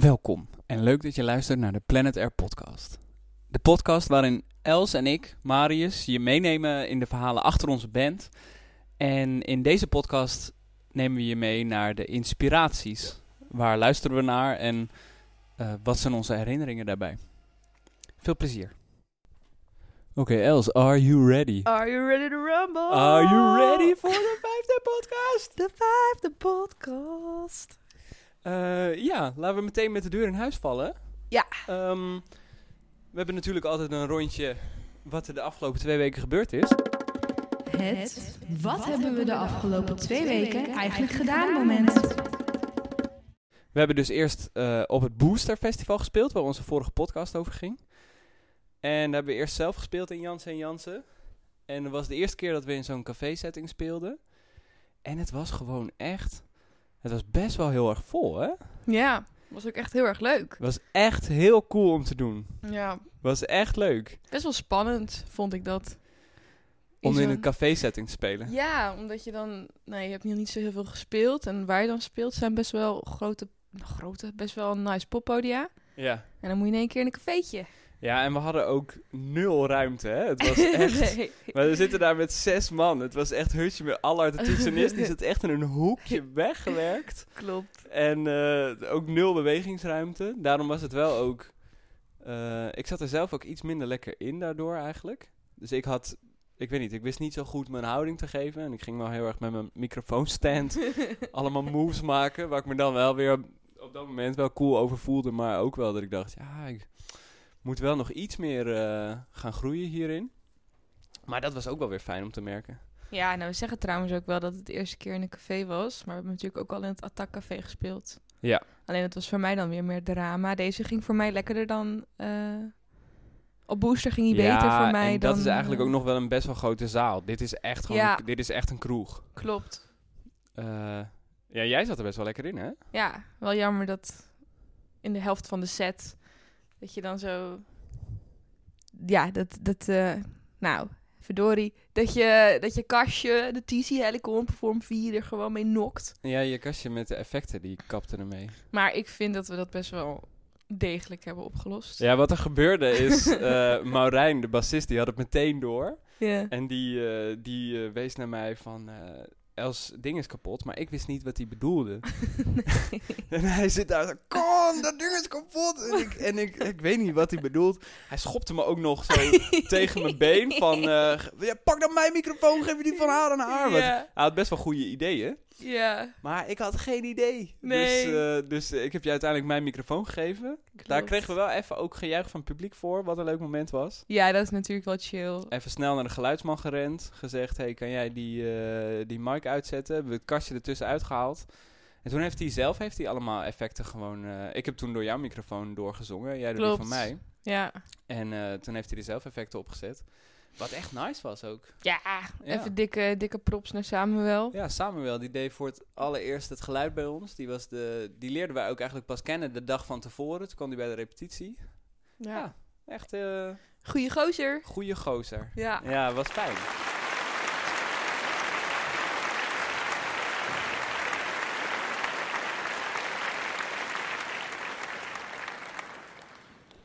Welkom en leuk dat je luistert naar de Planet Air podcast. De podcast waarin Els en ik, Marius, je meenemen in de verhalen achter onze band. En in deze podcast nemen we je mee naar de inspiraties. Waar luisteren we naar en uh, wat zijn onze herinneringen daarbij? Veel plezier. Oké, okay, Els, are you ready? Are you ready to rumble? Are you ready for de vijfde podcast? De vijfde podcast. Uh, ja, laten we meteen met de deur in huis vallen. Ja. Um, we hebben natuurlijk altijd een rondje wat er de afgelopen twee weken gebeurd is. Het wat, hebben we de afgelopen twee weken eigenlijk gedaan moment. We hebben dus eerst uh, op het Booster Festival gespeeld, waar onze vorige podcast over ging. En daar hebben we eerst zelf gespeeld in Jansen en Jansen. En dat was de eerste keer dat we in zo'n café-setting speelden. En het was gewoon echt... Het was best wel heel erg vol, hè? Ja, was ook echt heel erg leuk. Was echt heel cool om te doen. Ja. Was echt leuk. Best wel spannend, vond ik dat. In om in een café-setting te spelen. Ja, omdat je dan... Nou, je hebt nog niet zo heel veel gespeeld. En waar je dan speelt zijn best wel grote... Grote, best wel nice poppodia. Ja. En dan moet je in één keer in een cafeetje. Ja, en we hadden ook nul ruimte, hè? Het was echt... nee. Maar we zitten daar met zes man. Het was echt hutje met Allard, de toetsenist. Die zit echt in een hoekje weggewerkt. Klopt. En uh, ook nul bewegingsruimte. Daarom was het wel ook... Uh, ik zat er zelf ook iets minder lekker in daardoor eigenlijk. Dus ik had... Ik weet niet, ik wist niet zo goed mijn houding te geven. En ik ging wel heel erg met mijn microfoonstand allemaal moves maken. Waar ik me dan wel weer op dat moment wel cool over voelde. Maar ook wel dat ik dacht, ja... Ik, moet wel nog iets meer uh, gaan groeien hierin. Maar dat was ook wel weer fijn om te merken. Ja, nou we zeggen trouwens ook wel dat het de eerste keer in een café was. Maar we hebben natuurlijk ook al in het Attack Café gespeeld. Ja. Alleen het was voor mij dan weer meer drama. Deze ging voor mij lekkerder dan... Uh, op Booster ging hij ja, beter voor mij en dan... dat is eigenlijk ook nog wel een best wel grote zaal. Dit is echt gewoon... Ja. Dit is echt een kroeg. Klopt. Uh, ja, jij zat er best wel lekker in, hè? Ja, wel jammer dat in de helft van de set dat je dan zo. Ja, dat. dat uh, nou, verdorie. Dat je, dat je kastje, de TC Helicon Perform 4 er gewoon mee nokt. Ja, je kastje met de effecten, die kapte ermee. Maar ik vind dat we dat best wel degelijk hebben opgelost. Ja, wat er gebeurde is, uh, Maurijn, de bassist, die had het meteen door. Ja. En die, uh, die uh, wees naar mij van... Els ding is kapot, maar ik wist niet wat hij bedoelde. nee. en hij zit daar zo, kom, dat ding is kapot. En, ik, en ik, ik weet niet wat hij bedoelt. Hij schopte me ook nog zo tegen mijn been van, uh, ja, pak dan mijn microfoon, geef je die van haar aan haar. Ja. Hij had best wel goede ideeën. Ja. Maar ik had geen idee. Nee. Dus, uh, dus ik heb je uiteindelijk mijn microfoon gegeven. Klopt. Daar kregen we wel even ook gejuich van het publiek voor, wat een leuk moment was. Ja, dat is natuurlijk wel chill. Even snel naar de geluidsman gerend. Gezegd, hey, kan jij die, uh, die mic uitzetten? Hebben we het kastje ertussen uitgehaald. En toen heeft hij zelf heeft hij allemaal effecten gewoon... Uh, ik heb toen door jouw microfoon doorgezongen. Jij die van mij. Ja. En toen heeft hij er zelf effecten opgezet. Wat echt nice was ook. Ja, ja, even dikke, dikke props naar Samuel. Ja, Samuel, die deed voor het allereerst het geluid bij ons. Die, was de, die leerden wij ook eigenlijk pas kennen de dag van tevoren. Toen kwam hij bij de repetitie. Ja. ja echt... Uh, Goeie gozer. Goeie gozer. Ja. Ja, was fijn.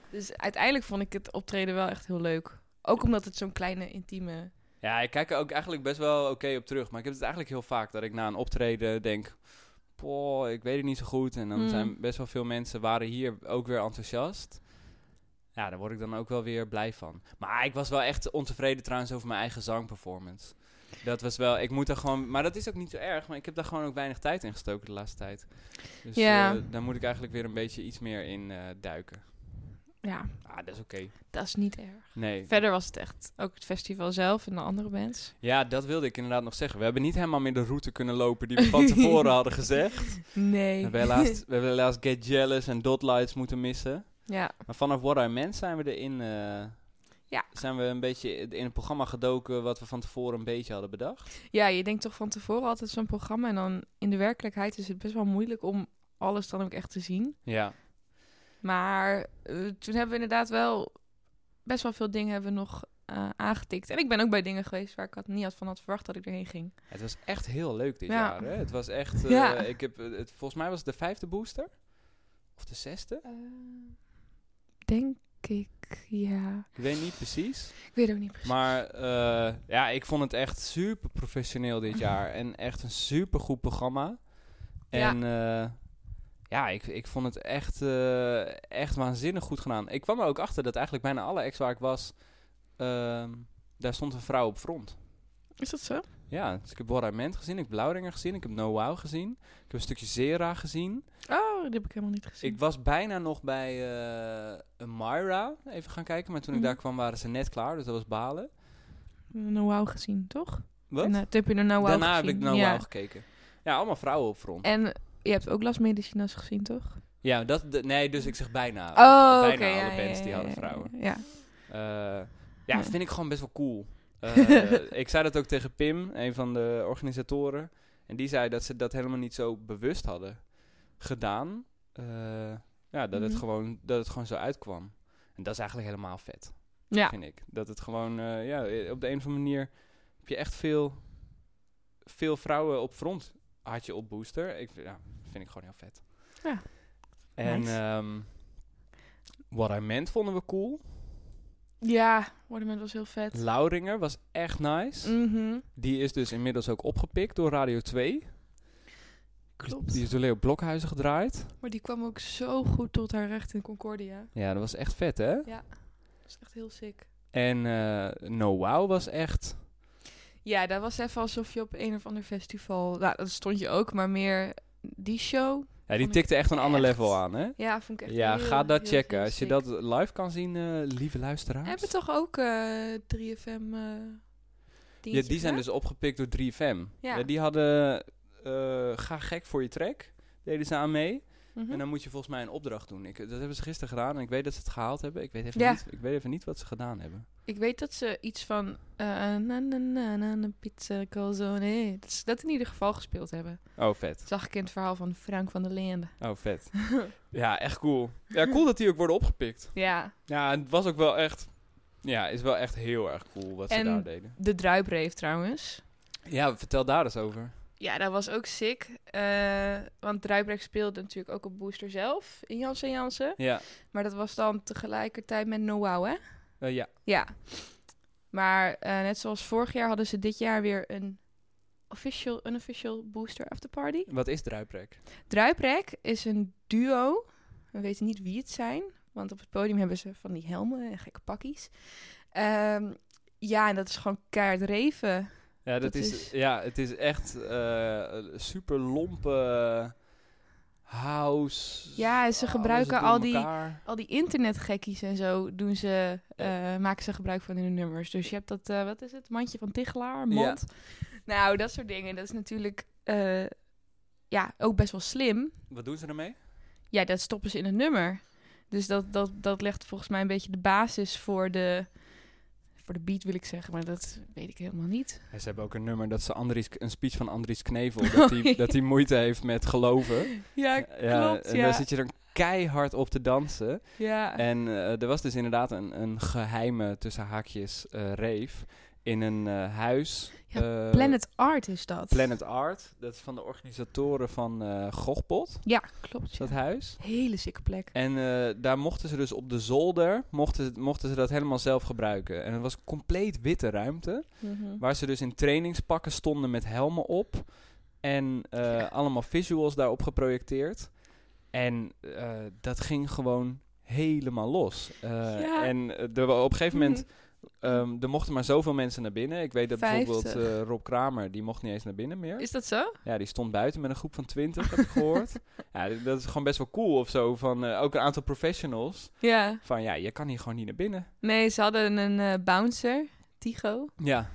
Dus uiteindelijk vond ik het optreden wel echt heel leuk. Ook omdat het zo'n kleine, intieme... Ja, ik kijk er ook eigenlijk best wel oké okay op terug. Maar ik heb het eigenlijk heel vaak dat ik na een optreden denk... Poh, ik weet het niet zo goed. En dan Mm. zijn best wel veel mensen waren hier ook weer enthousiast. Ja, daar word ik dan ook wel weer blij van. Maar ik was wel echt ontevreden trouwens over mijn eigen zangperformance. Dat was wel, ik moet er gewoon, maar dat is ook niet zo erg, maar ik heb daar gewoon ook weinig tijd in gestoken de laatste tijd. Dus Ja. uh, daar moet ik eigenlijk weer een beetje iets meer in uh, duiken. Ja, Ah, dat is oké. dat is niet erg. Nee. Verder was het echt ook het festival zelf en de andere bands. Ja, dat wilde ik inderdaad nog zeggen. We hebben niet helemaal meer de route kunnen lopen die we van tevoren hadden gezegd. Nee. We hebben, helaas, we hebben helaas Get Jealous en Dot Lights moeten missen. Ja. Maar vanaf What I Meant zijn we erin... Uh, ja. Zijn we een beetje in het programma gedoken wat we van tevoren een beetje hadden bedacht. Ja, je denkt toch van tevoren altijd zo'n programma. En dan in de werkelijkheid is het best wel moeilijk om alles dan ook echt te zien. Ja. Maar uh, toen hebben we inderdaad wel best wel veel dingen hebben we nog uh, aangetikt. En ik ben ook bij dingen geweest waar ik had, niet had van had verwacht dat ik erheen ging. Het was echt heel leuk dit Ja. jaar. Hè? Het was echt. Uh, Ja. Ik heb het, volgens mij was het de vijfde booster. Of de zesde? Eh, denk ik, ja. Ik weet niet precies. Ik weet ook niet precies. Maar eh, ja, ik vond het echt super professioneel dit jaar. En echt een super goed programma. En ja, ja ik, ik vond het echt, eh, echt waanzinnig goed gedaan. Ik kwam er ook achter dat eigenlijk bijna alle ex waar ik was, ehm, daar stond een vrouw op front. Is dat zo? Ja, dus ik heb Borrament gezien, ik heb Blauwringer gezien, ik heb No Wow gezien. Ik heb een stukje Zera gezien. Oh, die heb ik helemaal niet gezien. Ik was bijna nog bij uh, Myra even gaan kijken, maar toen ik Mhm. daar kwam waren ze net klaar, dus dat was balen. No Wow gezien, toch? Wat? En, uh, heb je er No Wow Daarna gezien? heb ik No ja. Wow gekeken. Ja, allemaal vrouwen op front. En je hebt ook Las Medicinas gezien, toch? Ja, dat, de- nee, dus ik zeg bijna. Oh, bijna alle ja, ja, bands die hadden vrouwen. Ja. Ja, Ja. vind ik gewoon best wel cool. Eh, ik zei dat ook tegen Pim, een van de organisatoren. En die zei dat ze dat helemaal niet zo bewust hadden gedaan. Eh, ja, dat, het Mhm. gewoon, dat het gewoon zo uitkwam. En dat is eigenlijk helemaal vet, ja. vind ik. Dat het gewoon, eh, ja, op de een of andere manier heb je echt veel, veel vrouwen op front had je op Booster. Ik, ja, vind ik gewoon heel vet. Ja. En Nice. ehm, What I Meant vonden we cool. Ja, Waterman was heel vet. Lauringer was echt nice. Mhm. Die is dus inmiddels ook opgepikt door Radio 2. Klopt. Die is door Leo Blokhuizen gedraaid. Maar die kwam ook zo goed tot haar recht in Concordia. Ja, dat was echt vet, hè? Dat is echt heel sick. En eh No Wow was echt... Ja, dat was even alsof je op een of ander festival... Nou, dat stond je ook, maar meer die show. Ja, die tikte echt een ander echt- level aan, hè? Ja, vond ik echt Ja, heel, ga dat heel, checken. heel Als je dat live kan zien, eh, lieve luisteraars. We hebben toch ook eh 3FM... eh ja, die zijn dus opgepikt door 3FM. Ja. Ja, die hadden... ga gek voor je track. Deden ze aan mee. Mhm. En dan moet je volgens mij een opdracht doen. Ik, dat hebben ze gisteren gedaan en ik weet dat ze het gehaald hebben. Ik weet even, Ja. niet, ik weet even niet wat ze gedaan hebben. Ik weet dat ze iets van... eh na na na na pizza calzone... Dat ze dat in ieder geval gespeeld hebben. Oh, vet. Zag ik in het verhaal van Frank van der Leende. Oh, vet. ja, echt cool. Ja, cool dat die ook worden opgepikt. Ja, Ja, en het was ook wel echt... Ja, is wel echt heel erg cool wat ze daar deden. de druipreef trouwens. Ja, vertel daar eens over. Ja, dat was ook sick. Eh, want Druibrek speelde natuurlijk ook op Booster zelf in Jansen en Jansen. Ja, Maar dat was dan tegelijkertijd met No Wow, hè? Eh, ja. Ja. Maar eh, net zoals vorig jaar hadden ze dit jaar weer een official, unofficial Booster Afterparty. Wat is druiprek? Druiprek is een duo. We weten niet wie het zijn. Want op het podium hebben ze van die helmen en gekke pakkies. Ehm, ja, en dat is gewoon keihard reven. Ja, dat, Dat is, is- ja, het is echt eh, super lompe house. Ja, ze gebruiken al die- elkaar. Al die internetgekkies en zo doen ze, eh, maken ze gebruik van in hun nummers. Dus je hebt dat, eh, wat is het, mandje van Tichelaar, mand. Nou, dat soort dingen. Dat is natuurlijk eh, ja, ook best wel slim. Wat doen ze ermee? Ja, dat stoppen ze in een nummer. Dus dat, dat, dat legt volgens mij een beetje de basis voor de, voor de beat, wil ik zeggen. Maar dat weet ik helemaal niet. Ze hebben ook een nummer dat ze Andries, een speech van Andries Knevel, dat hij Oh, dat hij moeite heeft met geloven. Ja, Ja, klopt. en Ja, daar zit je dan keihard op te dansen. ja. En eh, er was dus inderdaad een, een geheime, tussen haakjes, eh reef in een eh, huis. Ja, eh, Planet Art is dat. Planet Art. Dat is van de organisatoren van eh Gochpot, Ja, klopt. dat Ja. huis. Hele sikke plek. En daar mochten ze dus op de zolder, mochten, mochten ze dat helemaal zelf gebruiken. En het was compleet witte ruimte, Mhm. waar ze dus in trainingspakken stonden met helmen op. En allemaal visuals daarop geprojecteerd. En dat ging gewoon helemaal los. Ja. En wa- op een gegeven moment, Mhm. Ehm, er mochten maar zoveel mensen naar binnen. Ik weet dat bijvoorbeeld eh, Rob Kramer, die mocht niet eens naar binnen meer. Is dat zo? Ja, die stond buiten met een groep van 20, heb ik gehoord. ja, dat is gewoon best wel cool of zo. Van, eh, ook een aantal professionals. Ja. Van ja, je kan hier gewoon niet naar binnen. Nee, ze hadden een eh, bouncer, Tigo. Ja,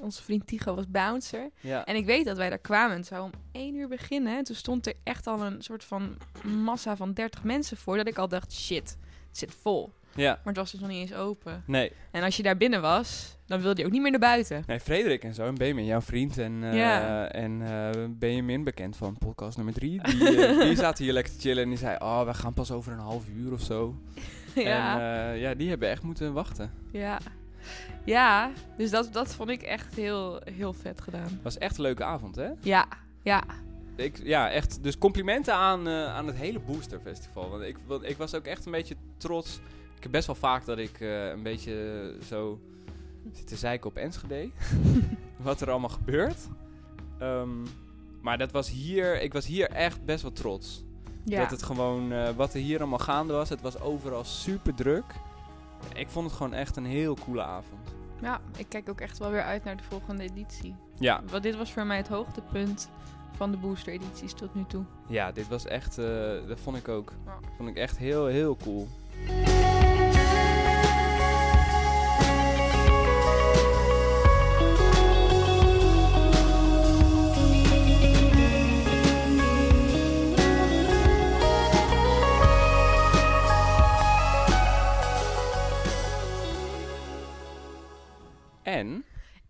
Onze vriend Tigo was bouncer. ja. En ik weet dat wij daar kwamen. Het zou om één uur beginnen. En toen stond er echt al een soort van massa van 30 mensen voor. Dat ik al dacht, shit, het zit vol. ja. Maar het was dus nog niet eens open. Nee. En als je daar binnen was, dan wilde je ook niet meer naar buiten. nee, Frederik en zo, en Benjamin, jouw vriend en, eh Ja. en eh Benjamin, bekend van podcast nummer 3, die, eh, die zaten hier lekker te chillen en die zei, oh, we gaan pas over een half uur of zo. ja, En ja, die hebben echt moeten wachten. ja. Ja, dus dat, dat vond ik echt heel, heel vet gedaan. Was echt een leuke avond, hè? Ja, ja. ik, ja, echt. Dus complimenten aan, aan het hele Booster Festival. Want ik, want ik was ook echt een beetje trots. Ik heb best wel vaak dat ik eh, een beetje zo zit te zeiken op Enschede. wat er allemaal gebeurt. Ehm, maar dat was hier, ik was hier echt best wel trots. Ja. Dat het gewoon, eh, wat er hier allemaal gaande was, het was overal super druk. Ik vond het gewoon echt een heel coole avond. ja, ik kijk ook echt wel weer uit naar de volgende editie. Ja, Want dit was voor mij het hoogtepunt van de booster edities tot nu toe. ja dit was echt, eh, dat vond ik ook. Ja. Vond ik echt heel, heel cool.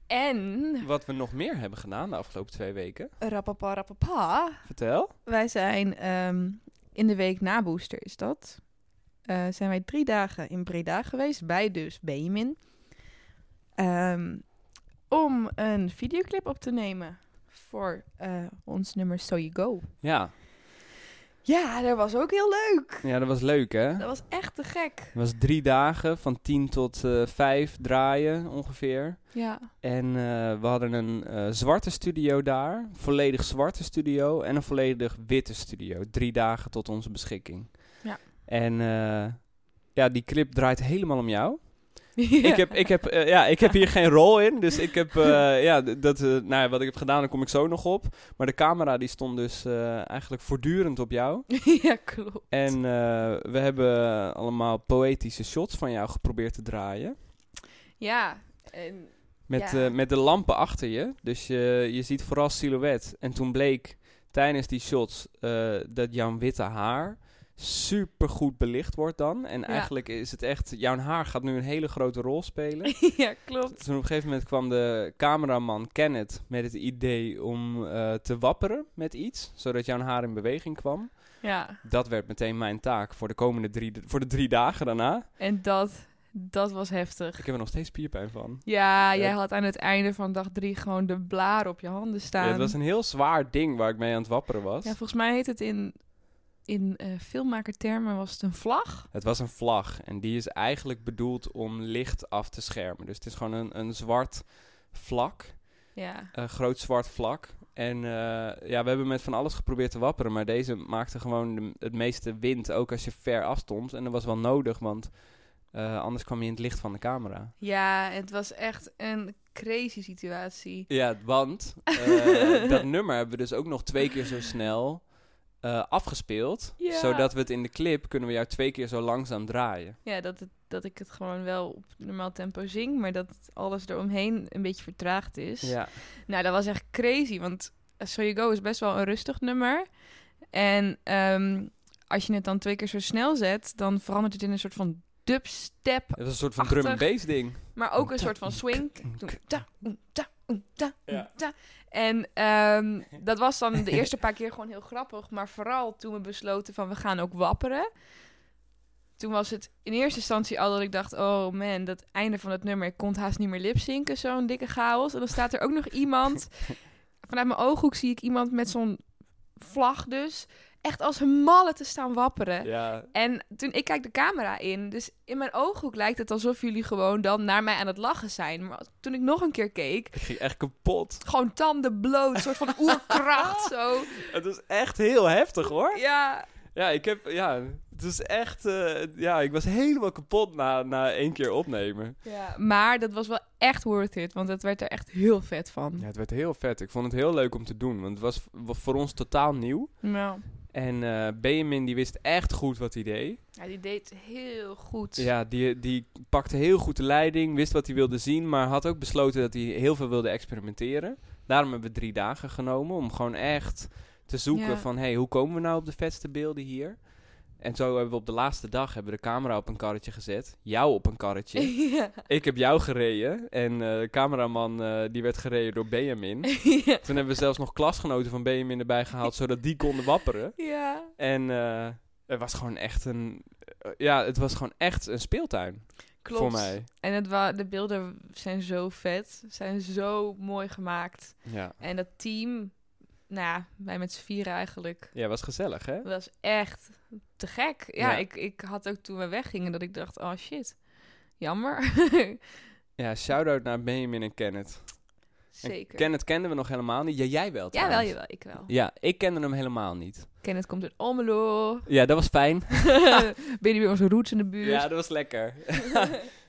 En wat we nog meer hebben gedaan de afgelopen twee weken. rapapa rapapa, Vertel. wij zijn ehm, in de week na booster is dat. eh, zijn wij drie dagen in Breda geweest, bij dus Benjamin. Ehm, om een videoclip op te nemen voor eh, ons nummer So You Go. Ja. Ja, dat was ook heel leuk. ja, dat was leuk hè? Dat was echt te gek. Het was drie dagen, van tien tot eh, vijf draaien ongeveer. Ja, En eh, we hadden een eh, zwarte studio daar, volledig zwarte studio en een volledig witte studio. Drie dagen tot onze beschikking. Ja. En ja, die clip draait helemaal om jou. Ja. Ik, heb, ik, heb, eh, ja, ik heb hier geen rol in, dus ik heb, eh, ja, dat, eh, nou ja, wat ik heb gedaan, daar kom ik zo nog op. Maar de camera die stond dus eigenlijk voortdurend op jou. ja, klopt. En we hebben allemaal poëtische shots van jou geprobeerd te draaien. Ja, en Met, Ja. met de lampen achter je. Dus je, je ziet vooral silhouet. En toen bleek tijdens die shots dat jouw witte haar super goed belicht wordt dan. En eigenlijk is het echt, jouw haar gaat nu een hele grote rol spelen. ja, klopt. Toen op een gegeven moment kwam de cameraman Kenneth met het idee om eh, te wapperen met iets, zodat jouw haar in beweging kwam. Ja, Dat werd meteen mijn taak voor de komende drie, voor de drie dagen daarna. en dat, dat was heftig. Ik heb er nog steeds spierpijn van. Ja, jij had aan het einde van dag drie gewoon de blaar op je handen staan. Ja, het was een heel zwaar ding waar ik mee aan het wapperen was. Ja, volgens mij heet het in, in eh filmmakertermen was het een vlag. Het was een vlag en die is eigenlijk bedoeld om licht af te schermen. Dus het is gewoon een, een zwart vlak, Ja, een groot zwart vlak. En eh, ja, we hebben met van alles geprobeerd te wapperen, maar deze maakte gewoon de- het meeste wind, ook als je ver afstond. En dat was wel nodig, want eh, anders kwam je in het licht van de camera. ja het was echt een crazy situatie. Ja, want dat nummer hebben we dus ook nog twee keer zo snel eh, afgespeeld. Ja. Zodat we het in de clip kunnen we jou twee keer zo langzaam draaien. Ja, dat, het, dat ik het gewoon wel op normaal tempo zing, maar dat alles eromheen een beetje vertraagd is. Ja. Nou, dat was echt crazy, want uh, So You Go is best wel een rustig nummer. En ehm, als je het dan twee keer zo snel zet, dan verandert het in een soort van dubstep, Het was een soort van drum and bass ding. maar ook een soort van swing. Ja. En ehm, dat was dan de eerste paar keer gewoon heel grappig, maar vooral toen we besloten van we gaan ook wapperen. Toen was het in eerste instantie al dat ik dacht, oh man, dat einde van het nummer, ik kon haast niet meer lipzinken, zo'n dikke chaos. En dan staat er ook nog iemand, vanuit mijn ooghoek zie ik iemand met zo'n vlag dus, echt als een malle te staan wapperen. Ja, En toen ik kijk de camera in, dus in mijn ooghoek lijkt het alsof jullie gewoon dan naar mij aan het lachen zijn. Maar toen ik nog een keer keek, ging echt kapot. gewoon tanden bloot, een soort van oerkracht zo. Het was echt heel heftig hoor. Ja, Ja, ik heb, ja, het was echt, eh, ja, ik was helemaal kapot na, na één keer opnemen. ja, maar dat was wel echt worth it, want het werd er echt heel vet van. Ja, het werd heel vet. Ik vond het heel leuk om te doen, want het was voor ons totaal nieuw. Nou, En eh Benjamin die wist echt goed wat hij deed. ja, die deed heel goed. Ja, die, die pakte heel goed de leiding, wist wat hij wilde zien, maar had ook besloten dat hij heel veel wilde experimenteren. Daarom hebben we drie dagen genomen om gewoon echt te zoeken Ja. van, hey, hoe komen we nou op de vetste beelden hier? En zo hebben we op de laatste dag hebben we de camera op een karretje gezet, jou op een karretje. ja. Ik heb jou gereden en eh, de cameraman eh, die werd gereden door Benjamin. ja. Toen hebben we zelfs nog klasgenoten van Benjamin erbij gehaald, zodat die konden wapperen. ja, En eh, het was gewoon echt een, ja, het was gewoon echt een speeltuin klopt. voor mij. En het wa de beelden zijn zo vet, zijn zo mooi gemaakt. Ja. En dat team, nou ja, wij met z'n vieren eigenlijk. Ja, was gezellig, hè? Dat was echt te gek. Ja, Ja. Ik, ik had ook toen we weggingen dat ik dacht, oh shit, jammer. Ja, shout-out naar Benjamin en Kenneth. En Zeker. Kenneth kenden we nog helemaal niet. Ja, jij wel ja, wel, jawel, ik wel. Ja, ik kende hem helemaal niet. Kenneth komt uit Almelo. Ja, dat was fijn. ben je bij onze roots in de buurt? Ja, dat was lekker.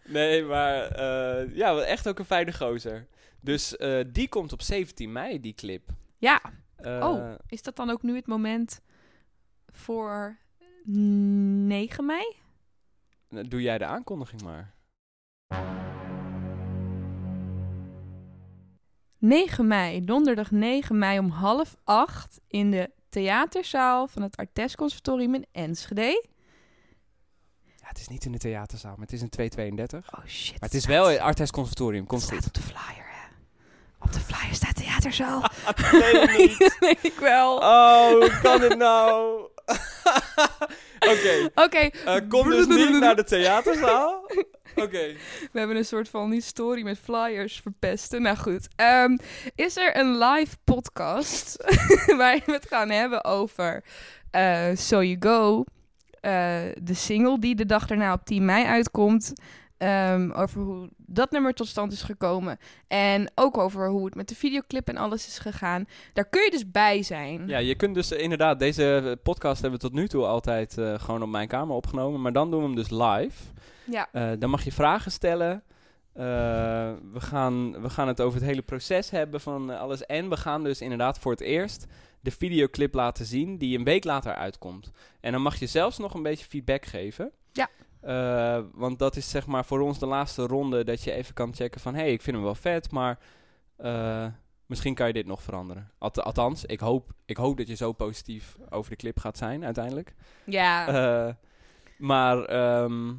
nee, maar eh, ja, echt ook een fijne gozer. Dus eh, die komt op 17 mei, die clip. Ja. Eh, Oh. Is dat dan ook nu het moment voor 9 mei? Doe jij de aankondiging maar. 9 mei, donderdag 9 mei om half acht in de theaterzaal van het Artes Conservatorium in Enschede. Ja, het is niet in de theaterzaal, maar het is in 232. Oh shit. Maar het is wel in Artes Conservatorium, komt staat goed. op de flyer? Op de flyer staat theaterzaal. nee, niet. weet ik wel. Oh, hoe kan dit nou? Oké, Oké. eh, kom dus niet naar de theaterzaal. Oké. We hebben een soort van historie met flyers verpesten. Nou goed. Ehm, is er een live podcast waarin we het gaan hebben over eh So You Go. eh, de single die de dag daarna op 10 mei uitkomt. Ehm, over hoe dat nummer tot stand is gekomen. En ook over hoe het met de videoclip en alles is gegaan. Daar kun je dus bij zijn. Ja, je kunt dus inderdaad, deze podcast hebben we tot nu toe altijd eh, gewoon op mijn kamer opgenomen. Maar dan doen we hem dus live. Ja. Eh, dan mag je vragen stellen. Eh, we, gaan, we gaan het over het hele proces hebben van alles. En we gaan dus inderdaad voor het eerst de videoclip laten zien die een week later uitkomt. En dan mag je zelfs nog een beetje feedback geven. Ja. Eh, want dat is zeg maar voor ons de laatste ronde dat je even kan checken van... hé, hey, ik vind hem wel vet, maar eh, misschien kan je dit nog veranderen. Alt- althans, ik hoop, ik hoop dat je zo positief over de clip gaat zijn uiteindelijk. Ja. Eh, maar ehm,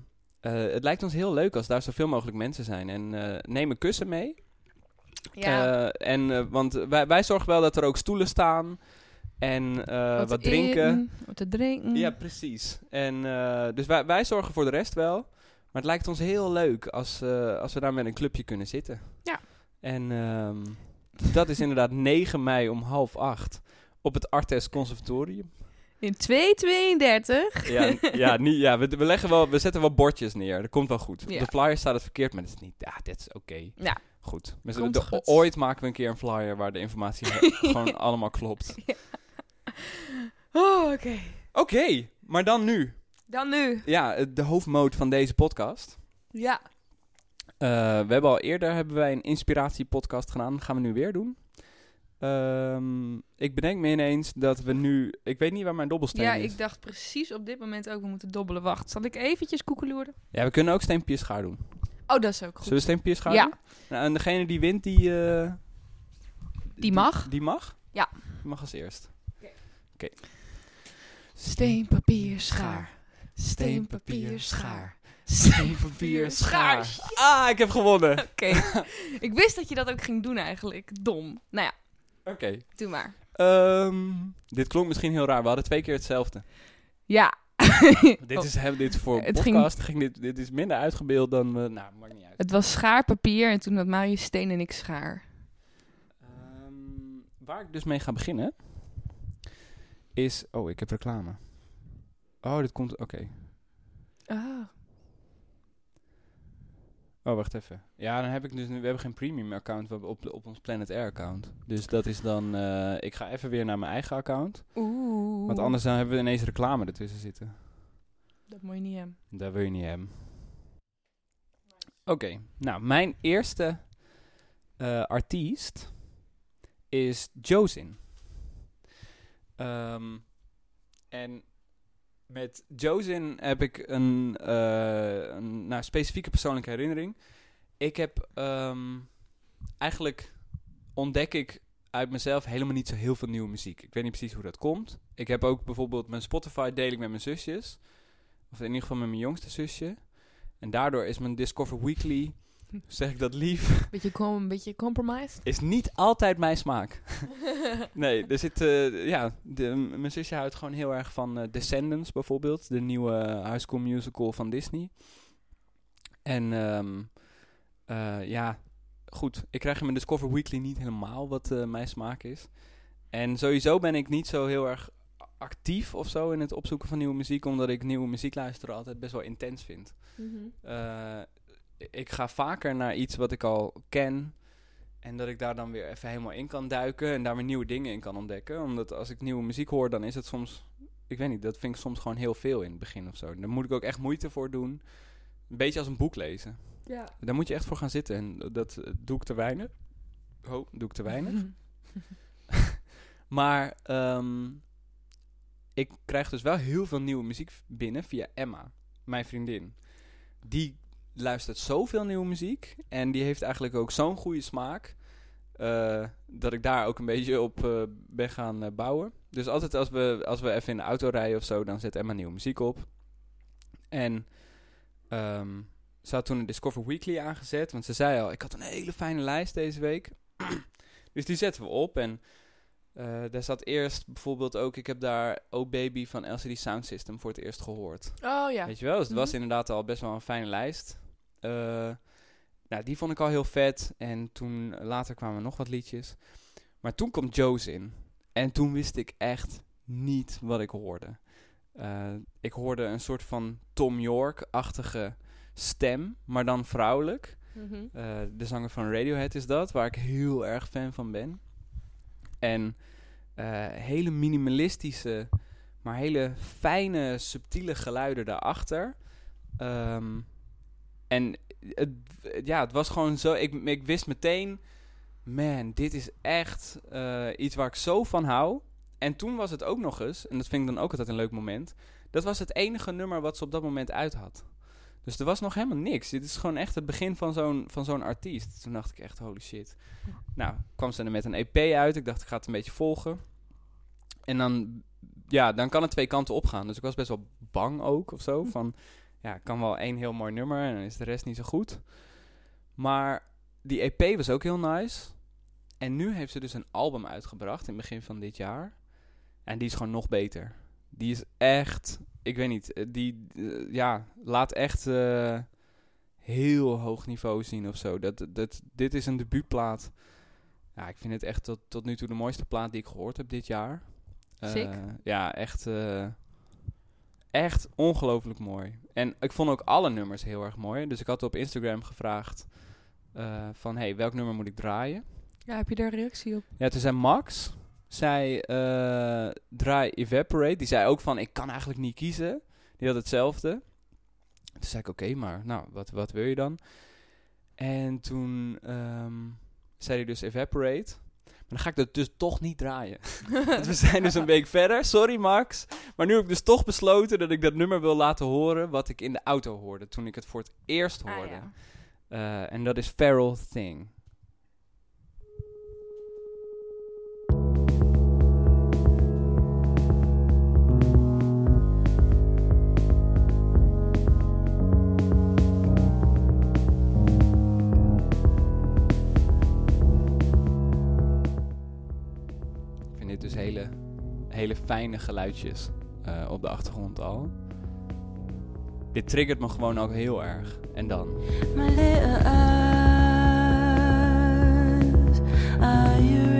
eh, het lijkt ons heel leuk als daar zoveel mogelijk mensen zijn. En neem een kussen mee. ja. En, want wij, wij zorgen wel dat er ook stoelen staan. En eh, wat, drinken. eten, wat te drinken. Ja, precies. En, eh, dus wij, wij zorgen voor de rest wel. Maar het lijkt ons heel leuk als, eh, als we daar met een clubje kunnen zitten. Ja. En ehm, dat is inderdaad 9 mei om half acht op het Artes Conservatorium. In 232. Ja, ja, niet, ja we, we, leggen wel, we zetten wel bordjes neer. Dat komt wel goed. Ja. Op de flyer staat het verkeerd, maar dat is niet. Ja, dit is oké. Ja. Goed. De-. Ooit maken we een keer een flyer waar de informatie gewoon allemaal klopt. Oh, oké. Oké, maar dan nu. Dan nu. Ja, de hoofdmoot van deze podcast. Ja. Eh, we hebben al eerder hebben wij een inspiratiepodcast gedaan. Dat gaan we nu weer doen. Ehm, ik bedenk me ineens dat we nu... Ik weet niet waar mijn dobbelsteen Ja, is. ik dacht precies op dit moment ook, we moeten dobbelen. Wacht, zal ik eventjes koekeloeren? Ja, we kunnen ook steenpier schaar doen. Oh, dat is ook goed. Zullen we steenpier schaar Ja. doen? Nou, en degene die wint, die... eh, Die mag? Die, mag? Ja. Die mag als eerst. Oké. Steen, papier, schaar. Steen, papier, schaar. Steen, papier, schaar. Ah, ik heb gewonnen. Oké. ik wist dat je dat ook ging doen eigenlijk. Dom. Nou ja, Oké. doe maar. Ehm, dit klonk misschien heel raar. We hadden twee keer hetzelfde. Ja. Dit Oh, is, hè, dit voor Het podcast. Ging... dit, dit is minder uitgebeeld dan... we nou, maakt niet uit. Het was schaar, papier en toen had Marius steen en ik schaar. Ehm, waar ik dus mee ga beginnen... Is... Oh, ik heb reclame. Oh, dit komt... Oké. Oh. Oh, wacht even. Ja, dan heb ik dus nu... We hebben geen premium account we hebben op, op ons Planet Air account. Dus dat is dan... eh, ik ga even weer naar mijn eigen account. Oeh. Want anders dan hebben we ineens reclame ertussen zitten. Dat moet je niet hebben. Dat wil je niet hebben. Oké, nou, mijn eerste eh, artiest is Josin. Ehm, en met Josin heb ik een, een nou, specifieke persoonlijke herinnering. Ik heb ehm, eigenlijk ontdek ik uit mezelf helemaal niet zo heel veel nieuwe muziek. Ik weet niet precies hoe dat komt. Ik heb ook bijvoorbeeld mijn Spotify deel ik met mijn zusjes. Of in ieder geval met mijn jongste zusje. En daardoor is mijn Discover Weekly, zeg ik dat lief, Beetje, com een beetje compromised. is niet altijd mijn smaak. nee, er zit, eh, ja, de, mijn zusje houdt gewoon heel erg van eh, Descendants bijvoorbeeld, de nieuwe High School Musical van Disney. En eh, ja, goed, ik krijg in mijn Discover Weekly niet helemaal wat mijn smaak is. En sowieso ben ik niet zo heel erg actief of zo in het opzoeken van nieuwe muziek, omdat ik nieuwe muziek luisteren altijd best wel intens vind. Eh, ik ga vaker naar iets wat ik al ken. En dat ik daar dan weer even helemaal in kan duiken en daar weer nieuwe dingen in kan ontdekken. Omdat als ik nieuwe muziek hoor, dan is het soms, ik weet niet, dat vind ik soms gewoon heel veel in het begin of zo. Daar moet ik ook echt moeite voor doen. Een beetje als een boek lezen. Ja. Daar moet je echt voor gaan zitten en dat doe ik te weinig. Oh, doe ik te weinig. Maar ehm, ik krijg dus wel heel veel nieuwe muziek binnen via Emma, mijn vriendin. Die luistert zoveel nieuwe muziek en die heeft eigenlijk ook zo'n goede smaak. eh, dat ik daar ook een beetje op eh, ben gaan eh, bouwen. Dus altijd als we, als we even in de auto rijden of zo, dan zet Emma nieuwe muziek op. En ehm, ze had toen een Discover Weekly aangezet, want ze zei al, ik had een hele fijne lijst deze week. dus die zetten we op en daar zat eerst bijvoorbeeld ook, ik heb daar Oh Baby van LCD Sound System voor het eerst gehoord. Oh ja. Weet je wel? Dus het was Mhm. inderdaad al best wel een fijne lijst. Eh, nou, die vond ik al heel vet. En toen later kwamen nog wat liedjes. Maar toen komt Joe's in. En toen wist ik echt niet wat ik hoorde. Eh, ik hoorde een soort van Tom York-achtige stem, maar dan vrouwelijk. Mhm. Eh, de zanger van Radiohead is dat, waar ik heel erg fan van ben. En hele minimalistische, maar hele fijne, subtiele geluiden daarachter. Ehm, en het, ja, het was gewoon zo. Ik, ik wist meteen, man, dit is echt eh, iets waar ik zo van hou. En toen was het ook nog eens, en dat vind ik dan ook altijd een leuk moment. Dat was het enige nummer wat ze op dat moment uit had. Dus er was nog helemaal niks. Dit is gewoon echt het begin van zo'n, van zo'n artiest. Toen dacht ik echt, holy shit. Nou, kwam ze er met een EP uit. Ik dacht, ik ga het een beetje volgen. En dan, ja, dan kan het twee kanten opgaan. Dus ik was best wel bang ook of zo. Van, ja, kan wel één heel mooi nummer en dan is de rest niet zo goed. Maar die EP was ook heel nice. En nu heeft ze dus een album uitgebracht in het begin van dit jaar. En die is gewoon nog beter. Die is echt, ik weet niet, eh, die eh, ja, laat echt eh, heel hoog niveau zien of zo. Dat, dat, dit is een debuutplaat. Ja, ik vind het echt tot, tot nu toe de mooiste plaat die ik gehoord heb dit jaar. Sick. ja, echt, echt ongelooflijk mooi. En ik vond ook alle nummers heel erg mooi. Dus ik had op Instagram gevraagd eh, van, hey, welk nummer moet ik draaien? Ja, heb je daar reactie op? Ja, toen zei Max, zij eh draai Evaporate. Die zei ook van, ik kan eigenlijk niet kiezen. Die had hetzelfde. Toen zei ik, oké, maar nou, wat, wat wil je dan? En toen ehm, zei hij dus Evaporate. Dan ga ik dat dus toch niet draaien. Want we zijn dus een week verder. Sorry Max. Maar nu heb ik dus toch besloten dat ik dat nummer wil laten horen... wat ik in de auto hoorde toen ik het voor het eerst Ah, hoorde. ja. Eh, en dat is Feral Thing. Hele fijne geluidjes eh, op de achtergrond al. Dit triggert me gewoon ook heel erg. En dan. Are you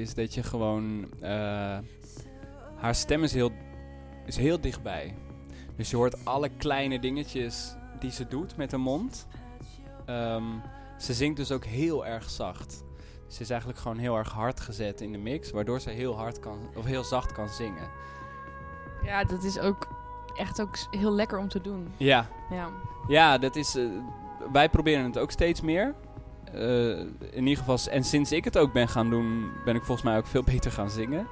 is dat je gewoon... eh, haar stem is heel, is heel dichtbij. Dus je hoort alle kleine dingetjes die ze doet met haar mond. Ehm, ze zingt dus ook heel erg zacht. Ze is eigenlijk gewoon heel erg hard gezet in de mix, waardoor ze heel hard kan, of heel zacht kan zingen. Ja, dat is ook echt ook heel lekker om te doen. Ja, Ja. ja dat is, eh, wij proberen het ook steeds meer. Eh, in ieder geval, en sinds ik het ook ben gaan doen, ben ik volgens mij ook veel beter gaan zingen.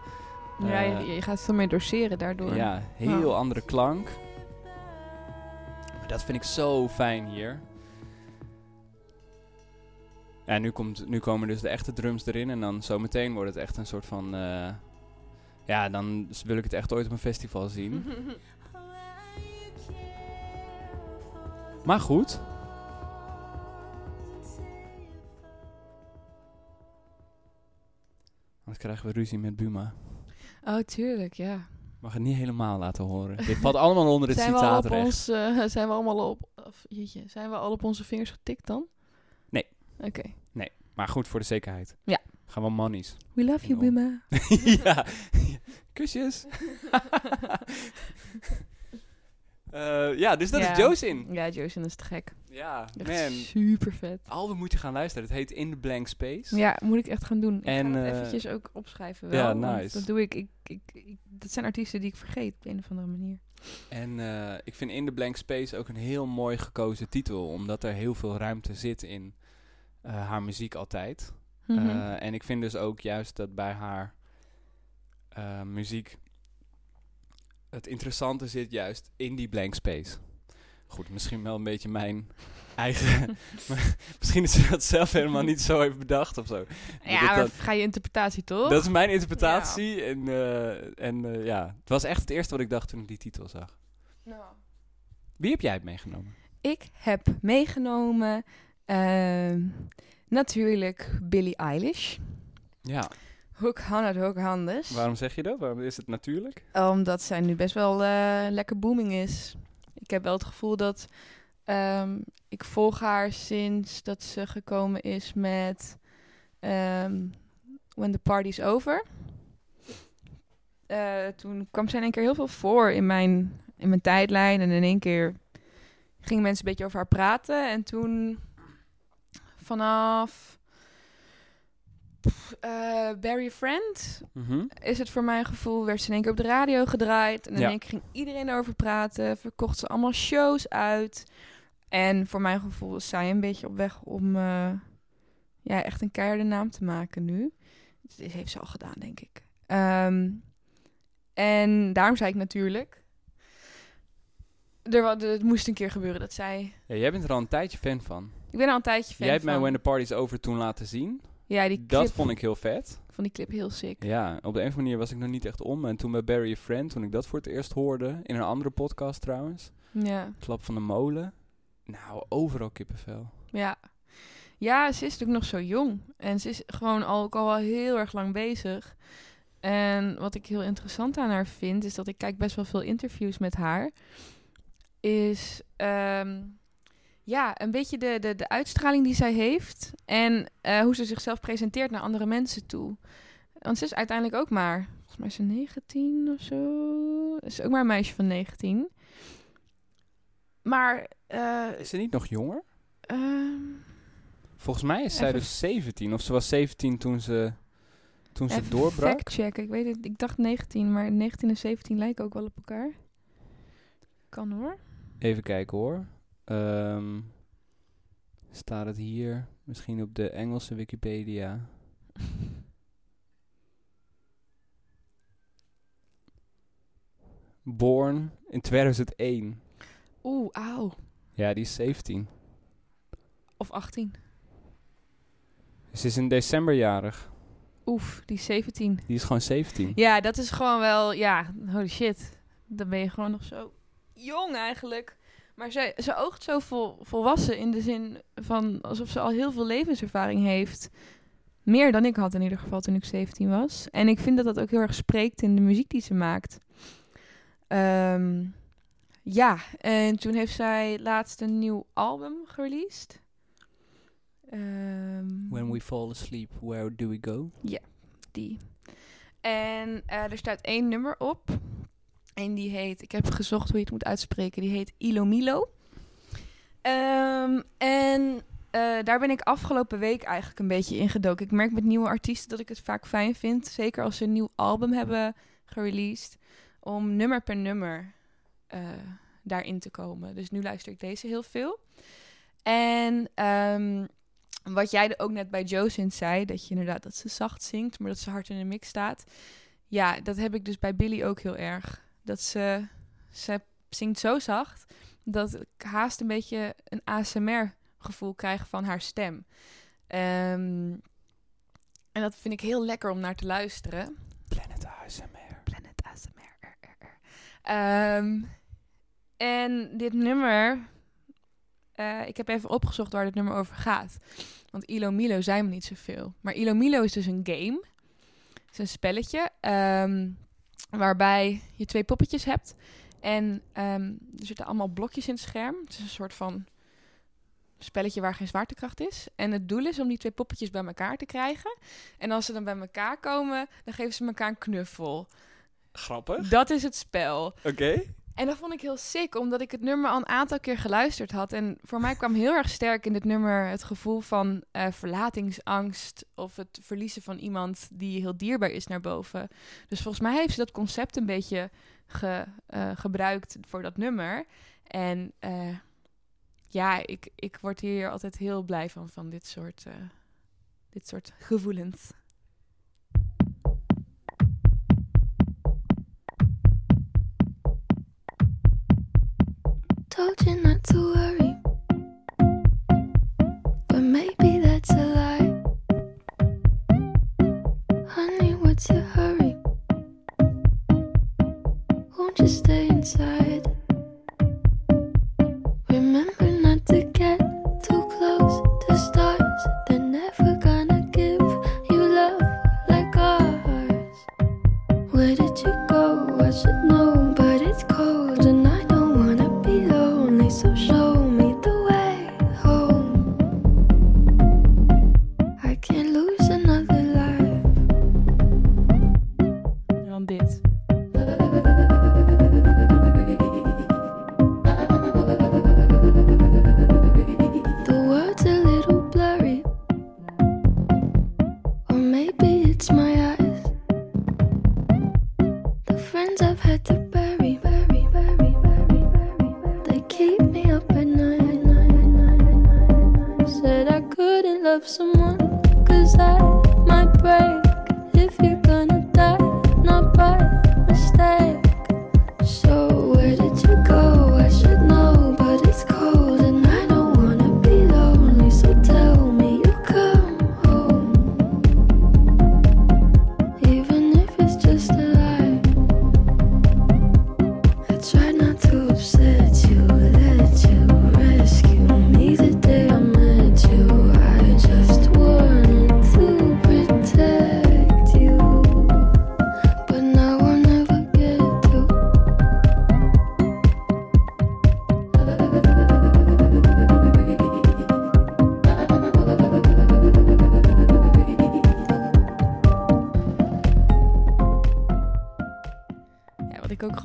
Ja, Eh, je, je gaat veel meer doseren daardoor. Ja, heel andere klank. Maar dat vind ik zo fijn hier. Ja, nu, komt, nu komen dus de echte drums erin. En dan zometeen wordt het echt een soort van... eh, ja, dan wil ik het echt ooit op een festival zien. Maar goed. Anders krijgen we ruzie met Buma. Oh, tuurlijk, ja. Mag het niet helemaal laten horen. Dit valt allemaal onder het Zijn we, al op citaatrecht. ons, eh, zijn we allemaal op... Of, jeetje, zijn we al op onze vingers getikt dan? Nee. Oké. Maar goed, voor de zekerheid. Ja. Gaan we monies. We love you. Buma. ja. Kusjes. Eh, ja, dus dat Ja. is Josin. Ja, Josin is te gek. Ja, Echt man. super vet. Album moet je gaan luisteren. Het heet In the Blank Space. Ja, moet ik echt gaan doen. Ik En, ga het eh, eventjes ook opschrijven wel. ja, nice. Dat doe ik. Ik, ik, ik. Dat zijn artiesten die ik vergeet op een of andere manier. En eh, ik vind In the Blank Space ook een heel mooi gekozen titel. Omdat er heel veel ruimte zit in haar muziek altijd. Mhm. En ik vind dus ook juist dat bij haar muziek het interessante zit juist in die blank space. Goed, misschien wel een beetje mijn eigen... maar misschien is ze dat zelf helemaal niet zo heeft bedacht of zo. ja, dat- maar dat- ga je interpretatie toch? Dat is mijn interpretatie. En, eh, en eh, ja, het was echt het eerste wat ik dacht toen ik die titel zag. Nou. Wie heb jij meegenomen? Ik heb meegenomen ehm, natuurlijk Billie Eilish. Ja, Hoek Hannah Hoek Handes. waarom zeg je dat? Waarom is het natuurlijk? Omdat zij nu best wel eh, lekker booming is. Ik heb wel het gevoel dat ehm, ik volg haar sinds dat ze gekomen is met ehm, When the Party's Over. Eh, toen kwam zij in één keer heel veel voor in mijn, in mijn tijdlijn. En in één keer gingen mensen een beetje over haar praten. En toen vanaf eh, Barry Friend Mhm. is het voor mijn gevoel, werd ze in één keer op de radio gedraaid. En in Ja. één keer ging iedereen over praten. Verkocht ze allemaal shows uit. En voor mijn gevoel is zij een beetje op weg om eh, ja, echt een keiharde naam te maken nu. Dat heeft ze al gedaan, denk ik. Ehm, en daarom zei ik natuurlijk... Er, het moest een keer gebeuren dat zij... Ja, jij bent er al een tijdje fan van. Ik ben al een tijdje fan Jij hebt mij. When the Party's Over toen laten zien. Ja, die clip, Dat vond ik heel vet. vond die clip heel sick. Ja, op de een of andere manier was ik nog niet echt om. En toen bij Barry a Friend, toen ik dat voor het eerst hoorde, in een andere podcast trouwens, Ja. Klap van de Molen. Nou, overal kippenvel. Ja. Ja, ze is natuurlijk nog zo jong. En ze is gewoon al, ook al wel heel erg lang bezig. En wat ik heel interessant aan haar vind, is dat ik kijk best wel veel interviews met haar. Is ehm, ja, een beetje de, de, de uitstraling die zij heeft. En eh, hoe ze zichzelf presenteert naar andere mensen toe. Want ze is uiteindelijk ook maar, volgens mij is ze 19 of zo. Ze is ook maar een meisje van 19. Maar, eh, Is ze niet nog jonger? ehm, Volgens mij is zij dus 17. Of ze was 17 toen ze, toen ze Even doorbrak. Fact-checken. Ik weet het. Ik dacht 19, maar 19 en 17 lijken ook wel op elkaar. Kan hoor. Even kijken hoor. Ehm, staat het hier? Misschien op de Engelse Wikipedia. Born in 2001. Oeh, auw. Ja, die is 17. Of 18. Ze is in december jarig. Oef, die is 17. Die is gewoon 17. Ja, dat is gewoon wel, ja, holy shit. Dan ben je gewoon nog zo jong eigenlijk. Maar ze, ze oogt zo vol, volwassen in de zin van alsof ze al heel veel levenservaring heeft. Meer dan ik had in ieder geval toen ik 17 was. En ik vind dat dat ook heel erg spreekt in de muziek die ze maakt. Ehm, ja, en toen heeft zij laatst een nieuw album gereleased. Ehm, When we fall asleep, where do we go? die. En eh, er staat één nummer op. En die heet, ik heb gezocht hoe je het moet uitspreken. Die heet Ilomilo. Ehm, en eh, daar ben ik afgelopen week eigenlijk een beetje ingedoken. Ik merk met nieuwe artiesten dat ik het vaak fijn vind. Zeker als ze een nieuw album hebben gereleased. Om nummer per nummer eh, daarin te komen. Dus nu luister ik deze heel veel. En ehm, wat jij ook net bij Josint zei, dat je inderdaad dat ze zacht zingt, maar dat ze hard in de mix staat. Ja, dat heb ik dus bij Billy ook heel erg. Dat ze, ze zingt zo zacht dat ik haast een beetje een ASMR-gevoel krijg van haar stem. Ehm, en dat vind ik heel lekker om naar te luisteren. Planet ASMR. Planet ASMR. Ehm, en dit nummer, eh, ik heb even opgezocht waar dit nummer over gaat. Want Ilo Milo zei me niet zoveel. Maar Ilo Milo is dus een game. Het is een spelletje ehm, waarbij je twee poppetjes hebt. En ehm, er zitten allemaal blokjes in het scherm. Het is een soort van spelletje waar geen zwaartekracht is. En het doel is om die twee poppetjes bij elkaar te krijgen. En als ze dan bij elkaar komen, dan geven ze elkaar een knuffel. Grappig. Dat is het spel. Oké. En dat vond ik heel sick, omdat ik het nummer al een aantal keer geluisterd had. En voor mij kwam heel erg sterk in dit nummer het gevoel van eh, verlatingsangst of het verliezen van iemand die heel dierbaar is naar boven. Dus volgens mij heeft ze dat concept een beetje ge- eh, gebruikt voor dat nummer. En eh, ja, ik, ik word hier altijd heel blij van, van dit soort, dit soort gevoelens. Told you not to worry, but maybe that's a lie. Honey, what's your hurry? Won't you stay inside?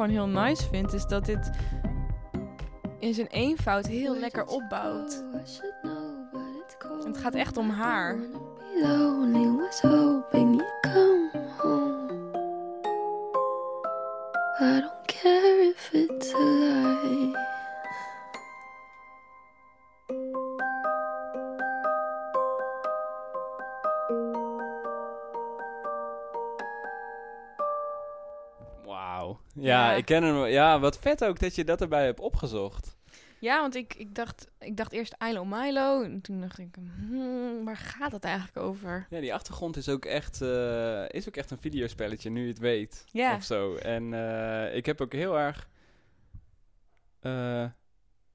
Gewoon heel nice vind, is dat dit in zijn eenvoud heel lekker opbouwt. En het gaat echt om haar. Ja, ik ken hem. Ja, wat vet ook dat je dat erbij hebt opgezocht. Ja, want ik, ik, dacht, ik dacht eerst Ilo Milo. En toen dacht ik, hmm, waar gaat het eigenlijk over? Ja, die achtergrond is ook echt, eh, is ook echt een videospelletje, nu je het weet. Ja. Of zo. En eh, ik heb ook heel erg... eh,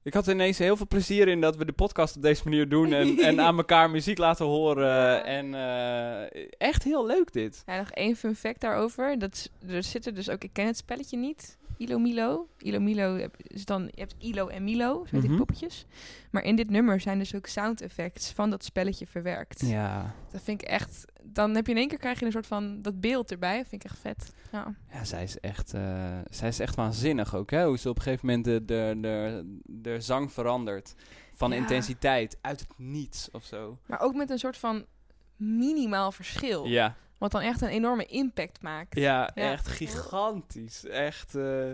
ik had ineens heel veel plezier in dat we de podcast op deze manier doen. En, en aan elkaar muziek laten horen. Ja. En eh, echt heel leuk dit. Ja, nog één fun fact daarover. Dat, er zitten dus ook, ik ken het spelletje niet. Ilo Milo. Ilo Milo is dan, je hebt Ilo en Milo, zo heet die Mhm. poppetjes. Maar in dit nummer zijn dus ook sound effects van dat spelletje verwerkt. Ja. Dat vind ik echt, dan heb je in één keer krijg je een soort van dat beeld erbij. Dat vind ik echt vet. Ja. Ja, zij is echt, eh, zij is echt waanzinnig ook, hè? Hoe ze op een gegeven moment de, de, de, de zang verandert. Van Ja. intensiteit, uit het niets of zo. Maar ook met een soort van minimaal verschil. Ja, Wat dan echt een enorme impact maakt. ja, Ja. echt gigantisch. Echt, eh,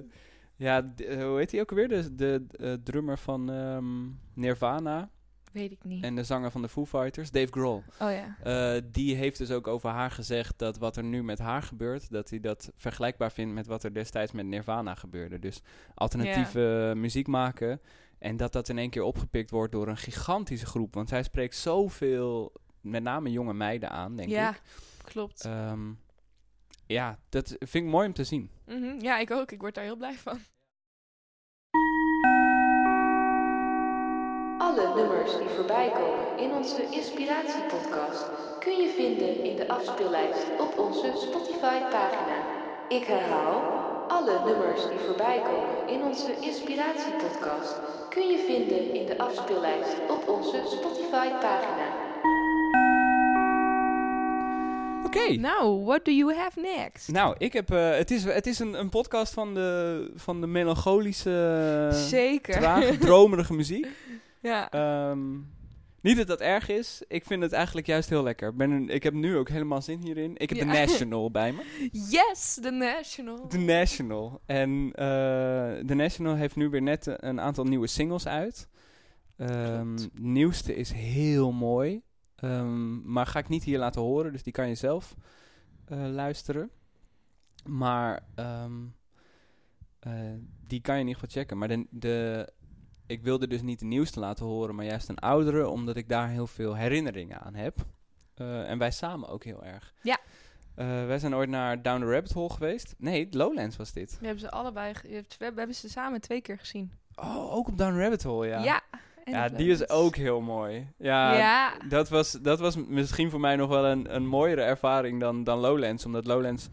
ja, eh, hoe heet hij ook alweer? De, de eh, drummer van ehm, Nirvana Weet ik niet. en de zanger van de Foo Fighters, Dave Grohl. Oh ja. Eh, die heeft dus ook over haar gezegd dat wat er nu met haar gebeurt, dat hij dat vergelijkbaar vindt met wat er destijds met Nirvana gebeurde. Dus alternatieve muziek maken. En dat dat in één keer opgepikt wordt door een gigantische groep. Want zij spreekt zoveel, met name jonge meiden aan, denk ja, ik. Klopt. Ehm, ja, dat vind ik mooi om te zien. Mhm. Ja, ik ook. Ik word daar heel blij van. Alle nummers die voorbij komen in onze inspiratiepodcast kun je vinden in de afspeellijst op onze Spotify-pagina. Ik herhaal, alle nummers die voorbij komen in onze inspiratiepodcast kun je vinden in de afspeellijst op onze Spotify-pagina. Oké. Nou, what do you have next? Nou, ik heb, eh, het is, het is een, een podcast van de, van de melancholische, Zeker. trage, dromerige muziek. ja. Ehm, niet dat dat erg is. Ik vind het eigenlijk juist heel lekker. Ik Ben een, ik heb nu ook helemaal zin hierin. Ik heb Ja. de National bij me. Yes, The National. De National. En eh de National heeft nu weer net een aantal nieuwe singles uit. De nieuwste is heel mooi. Ehm, maar ga ik niet hier laten horen. Dus die kan je zelf eh, luisteren. Maar ehm, eh, die kan je in ieder geval checken. Maar de, de, ik wilde dus niet de nieuwste laten horen, maar juist een oudere, omdat ik daar heel veel herinneringen aan heb. Eh, en wij samen ook heel erg. Ja. Wij zijn ooit naar Down the Rabbit Hole geweest. Nee, Lowlands was dit. We hebben ze allebei, we hebben ze samen twee keer gezien. Oh, ook op Down the Rabbit Hole, ja. Ja. Ja, die is ook heel mooi. Ja, Ja. Dat, was, dat was misschien voor mij nog wel een, een mooiere ervaring dan, dan Lowlands. Omdat Lowlands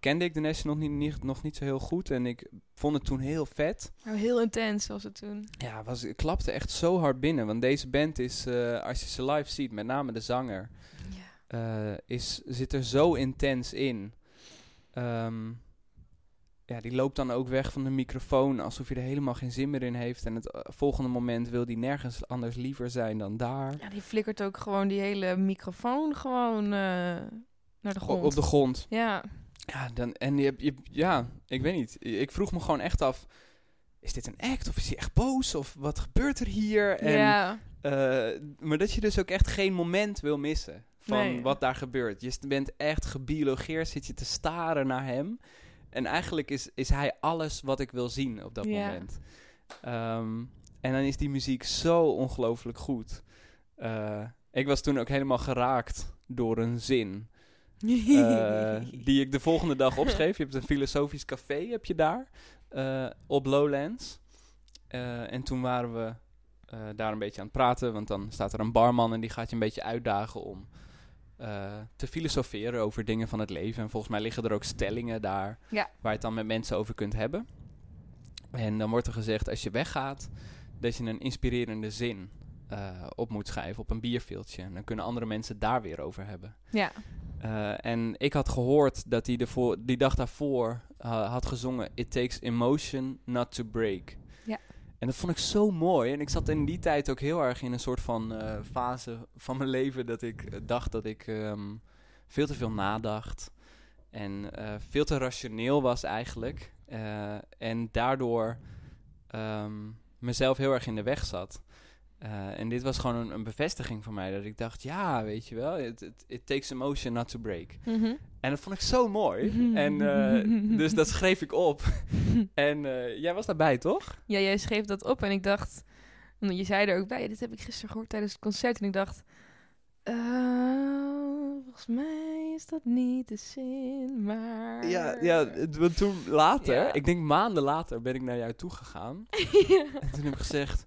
kende ik de National niet, niet, nog niet zo heel goed. En ik vond het toen heel vet. Nou, heel intens was het toen. Ja, was, het klapte echt zo hard binnen. Want deze band is, eh, als je ze live ziet, met name de zanger, Ja. eh, is, zit er zo intens in. Ehm, ja, die loopt dan ook weg van de microfoon alsof hij er helemaal geen zin meer in heeft. En het eh, volgende moment wil hij nergens anders liever zijn dan daar. Ja, die flikkert ook gewoon die hele microfoon gewoon eh, naar de O- grond. op de grond. Ja. Ja, dan, en je, je, ja, ik weet niet. Ik vroeg me gewoon echt af, is dit een act of is hij echt boos? Of wat gebeurt er hier? En, ja. eh, maar dat je dus ook echt geen moment wil missen van Nee. wat daar gebeurt. Je bent echt gebiologeerd, zit je te staren naar hem. En eigenlijk is, is hij alles wat ik wil zien op dat Ja. moment. Ehm, en dan is die muziek zo ongelooflijk goed. Eh, ik was toen ook helemaal geraakt door een zin. eh, die ik de volgende dag opschreef. Je hebt een filosofisch café, heb je daar, eh, op Lowlands. En toen waren we daar een beetje aan het praten, want dan staat er een barman en die gaat je een beetje uitdagen om eh, te filosoferen over dingen van het leven. En volgens mij liggen er ook stellingen daar Ja. waar je het dan met mensen over kunt hebben. En dan wordt er gezegd, als je weggaat, dat je een inspirerende zin eh, op moet schrijven op een bierveeltje. En dan kunnen andere mensen daar weer over hebben. ja. Eh, en ik had gehoord dat hij de die dag daarvoor had gezongen It takes emotion not to break. En dat vond ik zo mooi. En ik zat in die tijd ook heel erg in een soort van eh, fase van mijn leven dat ik eh, dacht dat ik ehm, veel te veel nadacht. En eh, veel te rationeel was eigenlijk. En daardoor ehm, mezelf heel erg in de weg zat. Eh, en dit was gewoon een, een bevestiging voor mij. Dat ik dacht, ja, weet je wel, it, it, it takes emotion not to break. Mhm. En dat vond ik zo mooi. en eh, dus dat schreef ik op. en eh, jij was daarbij, toch? Ja, jij schreef dat op en ik dacht... Je zei er ook bij, dit heb ik gisteren gehoord tijdens het concert. En ik dacht... volgens mij is dat niet de zin, maar... Ja, ja want toen later, Ja. ik denk maanden later, ben ik naar jou toe gegaan. Ja. En toen heb ik gezegd,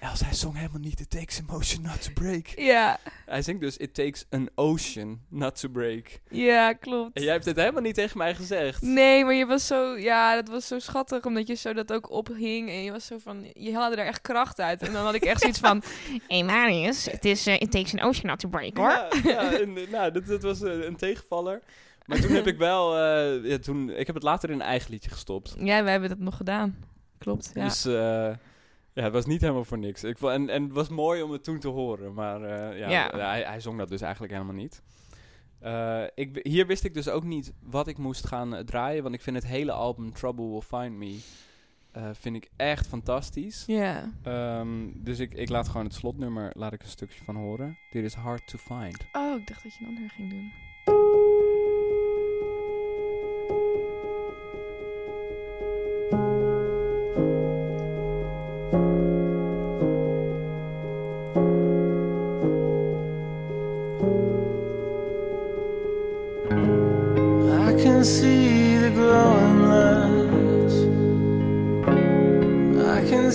Els, hij zong helemaal niet It takes emotion not to break. Ja, Hij zingt dus It takes an ocean not to break. ja, klopt. En jij hebt het helemaal niet tegen mij gezegd. Nee, maar je was zo, ja, dat was zo schattig, omdat je zo dat ook ophing en je was zo van, je haalde er echt kracht uit. En dan had ik echt zoiets van, Hey Marius, het is uh, It Takes an Ocean Not to Break, hoor. Ja, ja en, eh, nou, dat, dat was eh, een tegenvaller. Maar toen heb ik wel, eh, ja, toen, ik heb het later in een eigen liedje gestopt. ja, we hebben dat nog gedaan. Klopt, ja. Dus eh, ja, het was niet helemaal voor niks. Ik, en, en het was mooi om het toen te horen, maar eh, ja, Ja. Hij, hij zong dat dus eigenlijk helemaal niet. Eh, ik, hier wist ik dus ook niet wat ik moest gaan eh, draaien, want ik vind het hele album Trouble Will Find Me vind ik echt fantastisch. Ja. Ehm, dus ik, ik laat gewoon het slotnummer, laat ik een stukje van horen. Dit is Hard to Find. Oh, ik dacht dat je een ander ging doen.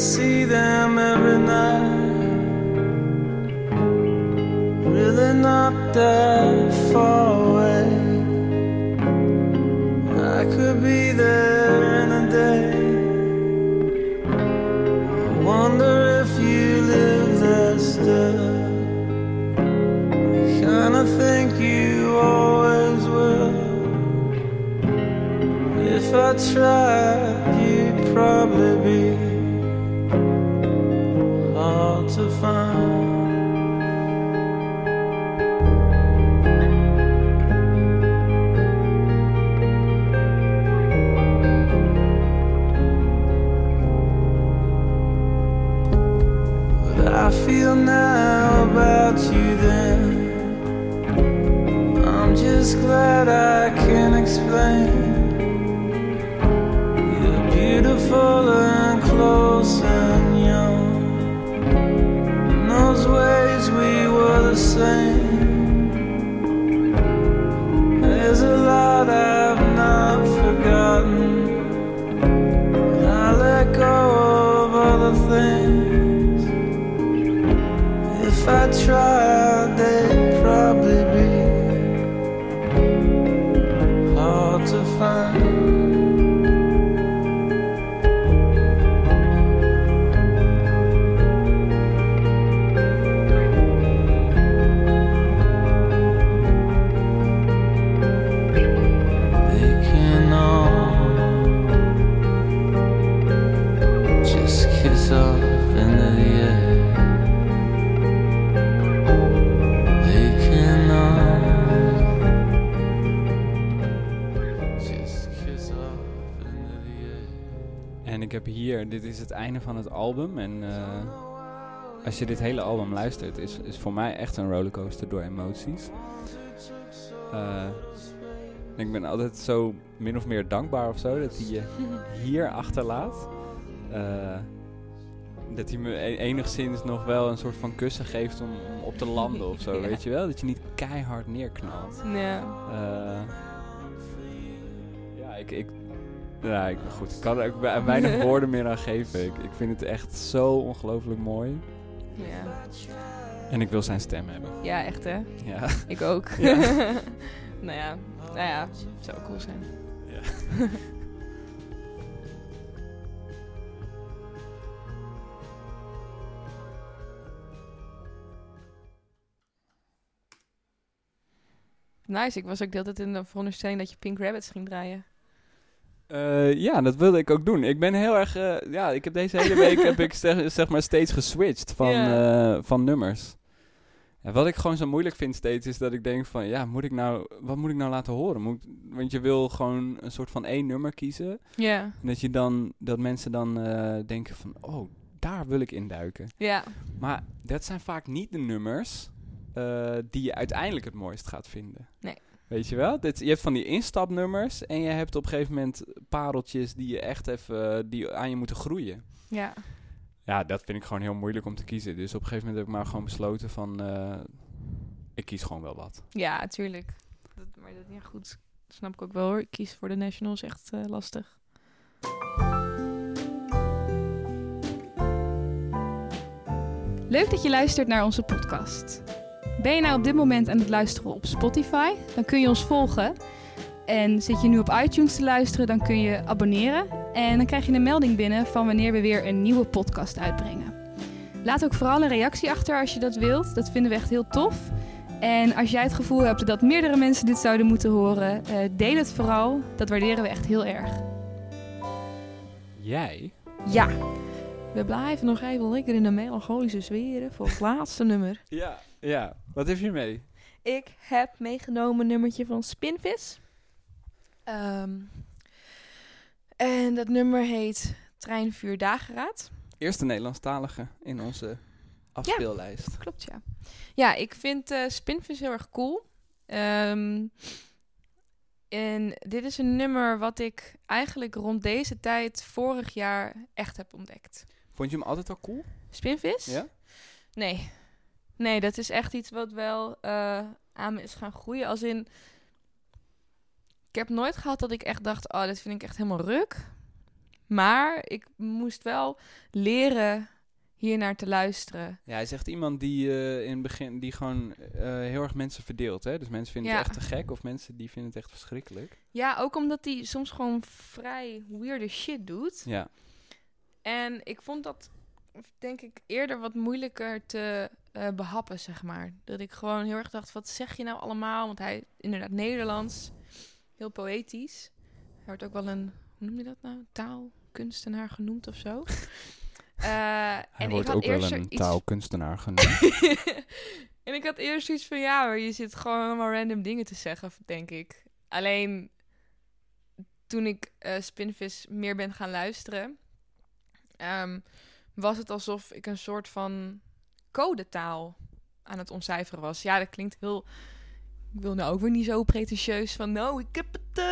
See them every night. Really not that far away. I could be there in a day. I wonder if you live there still. Kinda think you always will. If I tried, you'd probably be als je dit hele album luistert, is, is voor mij echt een rollercoaster door emoties. Eh, ik ben altijd zo min of meer dankbaar of zo dat hij je hier achterlaat. Eh, dat hij me e- enigszins nog wel een soort van kussen geeft om, om op te landen of zo, Ja. weet je wel? Dat je niet keihard neerknalt. Ja. Eh, ja, ik, ik, ja, ik, goed, ik kan er ook we- weinig woorden meer aan geven. Ik, ik vind het echt zo ongelooflijk mooi. Ja. En ik wil zijn stem hebben. ja, echt hè. Ja. Ik ook. Ja. nou ja, nou ja, zou cool zijn. ja. Nice, ik was ook de hele tijd in de veronderstelling dat je Pink Rabbits ging draaien. Eh, ja, dat wilde ik ook doen. Ik ben heel erg... eh, ja, ik heb deze hele week heb ik zeg, zeg maar steeds geswitcht van, eh, van nummers. Ja, wat ik gewoon zo moeilijk vind steeds is dat ik denk van... Ja, moet ik nou, wat moet ik nou laten horen? Moet, want je wil gewoon een soort van één nummer kiezen. Ja. En dat, je dan, dat mensen dan denken van... Oh, daar wil ik induiken. Ja. Maar dat zijn vaak niet de nummers die je uiteindelijk het mooist gaat vinden. Nee. Weet je wel? Dit, je hebt van die instapnummers en je hebt op een gegeven moment pareltjes die je echt even die aan je moeten groeien. Ja. Ja, dat vind ik gewoon heel moeilijk om te kiezen. Dus op een gegeven moment heb ik maar gewoon besloten van eh, ik kies gewoon wel wat. Ja, tuurlijk. Dat, maar dat, ja, goed. Dat snap ik ook wel hoor. Ik kies voor de Nationals echt eh, lastig. Leuk dat je luistert naar onze podcast. Ben je nou op dit moment aan het luisteren op Spotify? Dan kun je ons volgen. En zit je nu op iTunes te luisteren, dan kun je abonneren. En dan krijg je een melding binnen van wanneer we weer een nieuwe podcast uitbrengen. Laat ook vooral een reactie achter als je dat wilt. Dat vinden we echt heel tof. En als jij het gevoel hebt dat meerdere mensen dit zouden moeten horen, eh, deel het vooral. Dat waarderen we echt heel erg. Jij? Ja, we blijven nog even lekker in de melancholische sfeer voor het laatste nummer. Ja. Ja. Wat heb je mee? Ik heb meegenomen een nummertje van Spinvis. Ehm, en dat nummer heet Trein Vuur Dageraad. Eerste Nederlandstalige in onze afspeellijst. Klopt, ja. Ja, ik vind eh Spinvis heel erg cool. Ehm, en dit is een nummer wat ik eigenlijk rond deze tijd vorig jaar echt heb ontdekt. Vond je hem altijd al cool? Spinvis? Ja? Nee. Nee, dat is echt iets wat wel eh, aan me is gaan groeien. Als in... Ik heb nooit gehad dat ik echt dacht... Oh, dit vind ik echt helemaal ruk. Maar ik moest wel leren hier naar te luisteren. Ja, hij is echt iemand die eh, in het begin die gewoon eh, heel erg mensen verdeelt. Hè? Dus mensen vinden Ja. het echt te gek of mensen die vinden het echt verschrikkelijk. Ja, ook omdat hij soms gewoon vrij weirde shit doet. Ja. En ik vond dat, denk ik, eerder wat moeilijker te eh, behappen, zeg maar. Dat ik gewoon heel erg dacht, wat zeg je nou allemaal? Want hij, inderdaad, Nederlands, heel poëtisch. Hij wordt ook wel een, hoe noem je dat nou? Taalkunstenaar genoemd of zo. Eh, Hij en wordt ik had ook wel eerst een zoiets- taalkunstenaar genoemd. en ik had eerst zoiets van, ja, maar je zit gewoon allemaal random dingen te zeggen, denk ik. Alleen toen ik eh, Spinvis meer ben gaan luisteren, ehm, was het alsof ik een soort van codetaal aan het ontcijferen was. Ja, dat klinkt heel... Ik wil nou ook weer niet zo pretentieus van, nou, ik heb het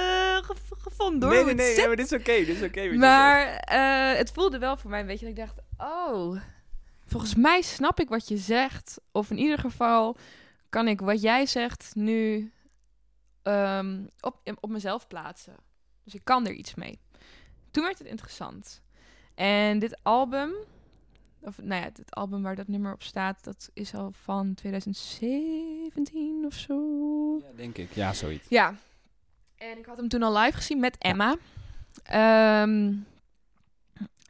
gev- gevonden hoor. nee, nee, nee, nee, maar dit is oké. dit is oké. je. Maar eh, het voelde wel voor mij een beetje dat ik dacht, oh, volgens mij snap ik wat je zegt. Of in ieder geval kan ik wat jij zegt nu ehm, op, op mezelf plaatsen. Dus ik kan er iets mee. Toen werd het interessant. En dit album, of nou ja, het album waar dat nummer op staat, dat is al van 2017 of zo. Ja, denk ik. Ja, zoiets. Ja. En ik had hem toen al live gezien met Emma. Ehm,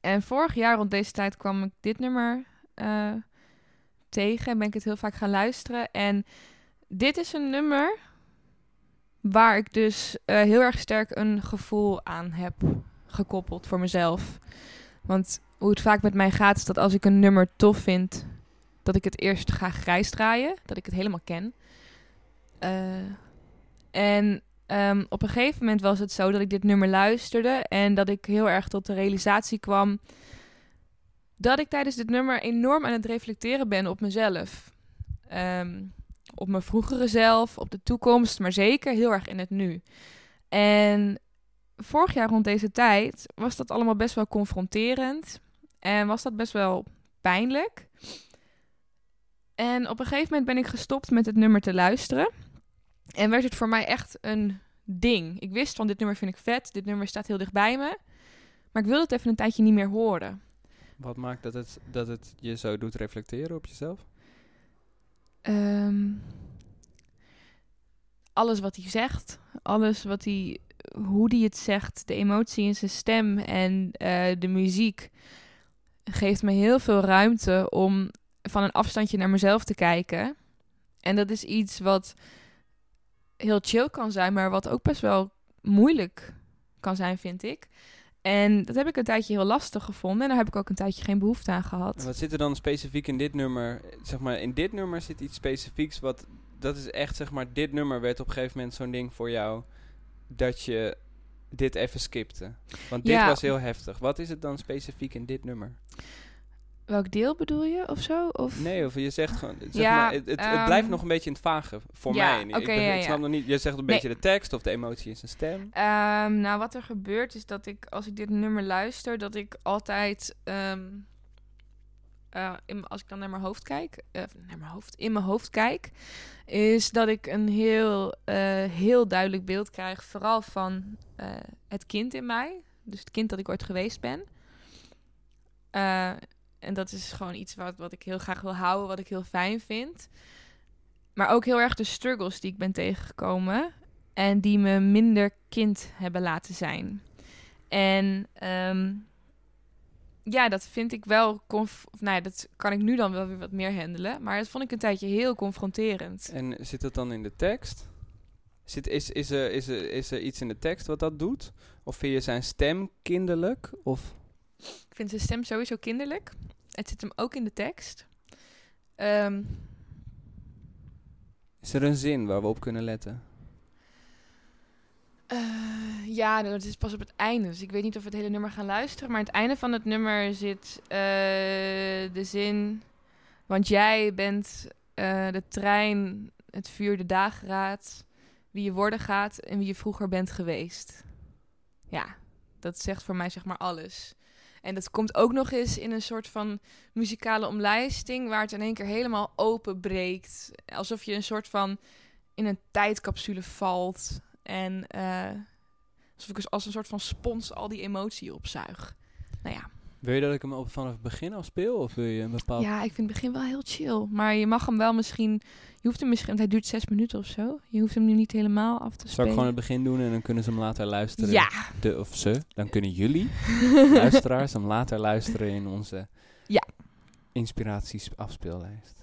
en vorig jaar rond deze tijd kwam ik dit nummer eh, tegen. En ben ik het heel vaak gaan luisteren. En dit is een nummer waar ik dus eh, heel erg sterk een gevoel aan heb gekoppeld voor mezelf. Want hoe het vaak met mij gaat is dat als ik een nummer tof vind, dat ik het eerst ga grijs draaien. Dat ik het helemaal ken. Eh, en ehm, op een gegeven moment was het zo dat ik dit nummer luisterde en dat ik heel erg tot de realisatie kwam dat ik tijdens dit nummer enorm aan het reflecteren ben op mezelf. Ehm, op mijn vroegere zelf, op de toekomst, maar zeker heel erg in het nu. En vorig jaar rond deze tijd was dat allemaal best wel confronterend en was dat best wel pijnlijk. En op een gegeven moment ben ik gestopt met het nummer te luisteren. En werd het voor mij echt een ding. Ik wist van dit nummer vind ik vet, dit nummer staat heel dicht bij me. Maar ik wilde het even een tijdje niet meer horen. Wat maakt dat het, dat het je zo doet reflecteren op jezelf? Ehm, alles wat hij zegt, alles wat hij, hoe hij het zegt, de emotie in zijn stem en eh, de muziek geeft me heel veel ruimte om van een afstandje naar mezelf te kijken. En dat is iets wat heel chill kan zijn, maar wat ook best wel moeilijk kan zijn, vind ik. En dat heb ik een tijdje heel lastig gevonden. En daar heb ik ook een tijdje geen behoefte aan gehad. Wat zit er dan specifiek in dit nummer? Zeg maar, in dit nummer zit iets specifieks wat... Dat is echt, zeg maar, dit nummer werd op een gegeven moment zo'n ding voor jou... dat je dit even skipte. Want dit Ja. was heel heftig. Wat is het dan specifiek in dit nummer? Welk deel bedoel je of zo? Of... Nee, of je zegt gewoon... Zeg Ja, maar, het, het, het ehm, blijft nog een beetje in het vage. Voor ja, mij. Ik, oké, ben- ja, ik snap nog niet... Je zegt een Nee. beetje de tekst of de emotie in zijn stem. Ehm, nou, wat er gebeurt is dat ik, als ik dit nummer luister, dat ik altijd, ehm, eh, als ik dan naar mijn hoofd kijk, eh, naar mijn hoofd, in mijn hoofd kijk, is dat ik een heel, eh, heel duidelijk beeld krijg, vooral van het kind in mij, dus het kind dat ik ooit geweest ben. En dat is gewoon iets wat, wat ik heel graag wil houden, wat ik heel fijn vind. Maar ook heel erg de struggles die ik ben tegengekomen. En die me minder kind hebben laten zijn. En ehm, ja, dat vind ik wel. Conf of, nou ja, dat kan ik nu dan wel weer wat meer handelen. Maar dat vond ik een tijdje heel confronterend. En zit dat dan in de tekst? Zit, is, is, er, is, er, is er iets in de tekst wat dat doet? Of vind je zijn stem kinderlijk? Of... Ik vind zijn stem sowieso kinderlijk. Het zit hem ook in de tekst. Ehm, Is er een zin waar we op kunnen letten? Eh, ja, dat is pas op het einde. Dus ik weet niet of we het hele nummer gaan luisteren. Maar aan het einde van het nummer zit eh, de zin... Want jij bent eh, de trein, het vuur, de dageraad... wie je worden gaat en wie je vroeger bent geweest. Ja, dat zegt voor mij zeg maar alles. En dat komt ook nog eens in een soort van muzikale omlijsting... waar het in één keer helemaal openbreekt. Alsof je een soort van in een tijdcapsule valt... En eh, alsof ik als- als een soort van spons al die emotie opzuig. Nou ja. Wil je dat ik hem op, vanaf het begin al speel? Of wil je een bepaald... ja, ik vind het begin wel heel chill. Maar je mag hem wel misschien... Je hoeft hem misschien... Want hij duurt zes minuten of zo. Je hoeft hem nu niet helemaal af te Zal ik spelen. gewoon het begin doen en dan kunnen ze hem later luisteren? Ja. De, of ze. Dan kunnen jullie, luisteraars, hem later luisteren in onze Ja. inspiraties afspeellijst.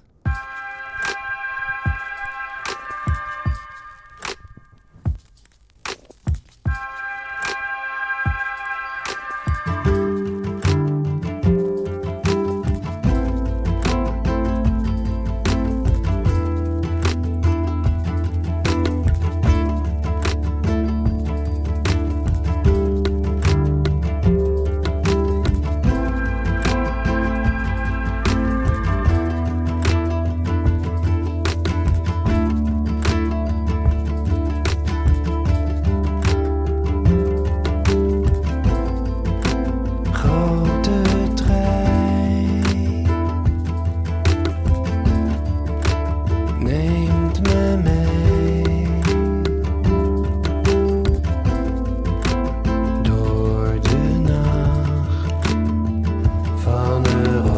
Van Europa.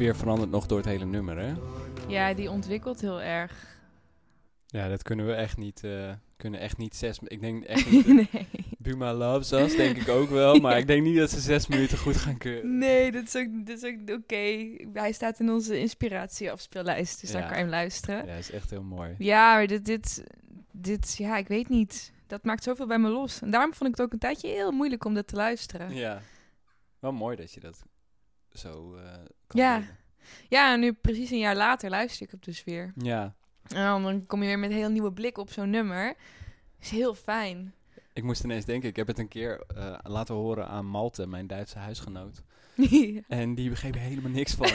Sfeer verandert nog door het hele nummer, hè? Ja, die ontwikkelt heel erg. Ja, dat kunnen we echt niet, eh, kunnen echt niet zes... Ik denk echt niet... nee. Buma loves us, denk ik ook wel. Maar ik denk niet dat ze zes minuten goed gaan keuren. Nee, dat is ook, dat is ook oké. Hij staat in onze inspiratieafspeellijst, dus daar kan je hem luisteren. Ja, dat is echt heel mooi. Ja, maar dit, dit, dit, ja, ik weet niet. Dat maakt zoveel bij me los. En daarom vond ik het ook een tijdje heel moeilijk om dat te luisteren. Ja. Wel mooi dat je dat zo eh kan Ja. Ja, en nu precies een jaar later luister ik het dus weer. Ja. En dan- dan kom je weer met een heel nieuwe blik op zo'n nummer. Is heel fijn. Ik moest ineens denken, ik heb het een keer eh, laten horen aan Malte, mijn Duitse huisgenoot. En die begreep helemaal niks van.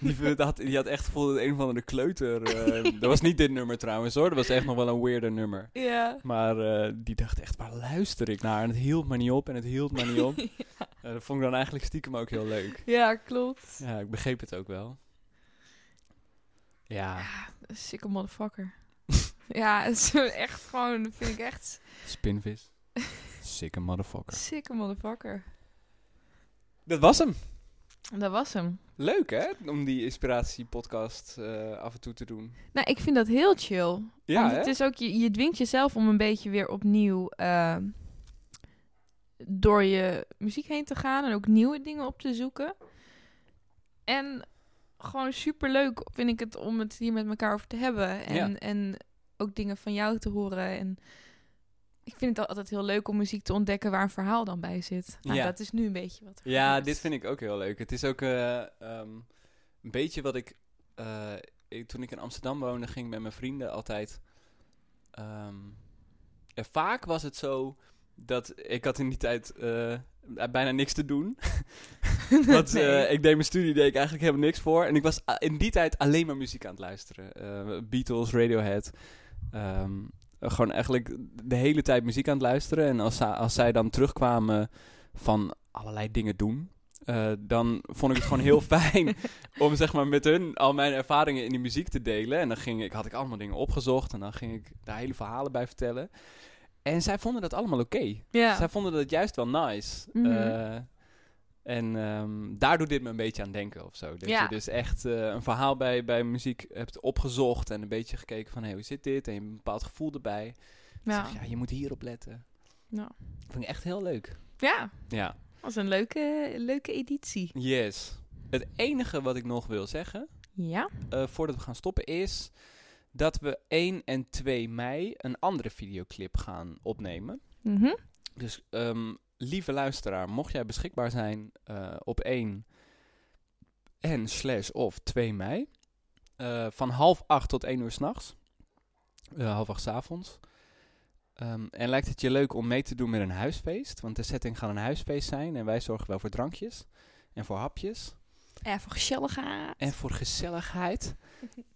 die, had, die had echt gevoeld dat een of andere kleuter... eh, dat was niet dit nummer trouwens hoor, dat was echt nog wel een weirder nummer. ja. Maar eh, die dacht echt, waar luister ik naar? En het hield maar niet op en het hield maar niet op. Eh, dat vond ik dan eigenlijk stiekem ook heel leuk. ja, klopt. Ja, ik begreep het ook wel. Ja, Sikke motherfucker. ja, echt gewoon, dat vind ik echt... spinvis. Sikke motherfucker. Sikke motherfucker. Dat was hem. Dat was hem. Leuk hè, om die inspiratiepodcast eh af en toe te doen. Nou, ik vind dat heel chill. Ja, Want hè? het is ook, je, je dwingt jezelf om een beetje weer opnieuw eh, door je muziek heen te gaan en ook nieuwe dingen op te zoeken. En gewoon super leuk vind ik het om het hier met elkaar over te hebben. En, Ja. en ook dingen van jou te horen. En ik vind het altijd heel leuk om muziek te ontdekken waar een verhaal dan bij zit. Nou, Ja. dat is nu een beetje wat. Ja, dit vind ik ook heel leuk. Het is ook eh, ehm, een beetje wat ik, eh, ik- Toen ik in Amsterdam woonde, ging ik met mijn vrienden altijd... ehm, ja, vaak was het zo dat ik had in die tijd eh, bijna niks te doen. Want Nee. ik deed mijn studie, deed ik eigenlijk helemaal niks voor. En ik was in die tijd alleen maar muziek aan het luisteren. Beatles, Radiohead. ehm, gewoon eigenlijk de hele tijd muziek aan het luisteren. En als, als zij dan terugkwamen van allerlei dingen doen... eh, dan vond ik het gewoon heel fijn om zeg maar met hun al mijn ervaringen in die muziek te delen. En dan ging ik, had ik allemaal dingen opgezocht en dan ging ik daar hele verhalen bij vertellen. En zij vonden dat allemaal oké. Zij vonden dat juist wel nice. Eh, en ehm, daar doet dit me een beetje aan denken of zo. Dat Ja. je dus echt eh, een verhaal bij, bij muziek hebt opgezocht en een beetje gekeken van, hé, hoe zit dit? En je hebt een bepaald gevoel erbij. Ja. zeg, ja, je moet hierop letten. Ja. Dat vind ik echt heel leuk. ja, Ja, was een leuke, leuke editie. yes. Het enige wat ik nog wil zeggen, Ja. eh, voordat we gaan stoppen, is dat we 1 en 2 mei een andere videoclip gaan opnemen. Mhm. Dus ehm, lieve luisteraar, mocht jij beschikbaar zijn eh, op 1 en slash of 2 mei, eh, van half 8 tot 1 uur s'nachts, uh, half 8 's avonds. Ehm, en lijkt het je leuk om mee te doen met een huisfeest? Want de setting gaat een huisfeest zijn en wij zorgen wel voor drankjes en voor hapjes. Ja, voor gezelligheid. En voor gezelligheid.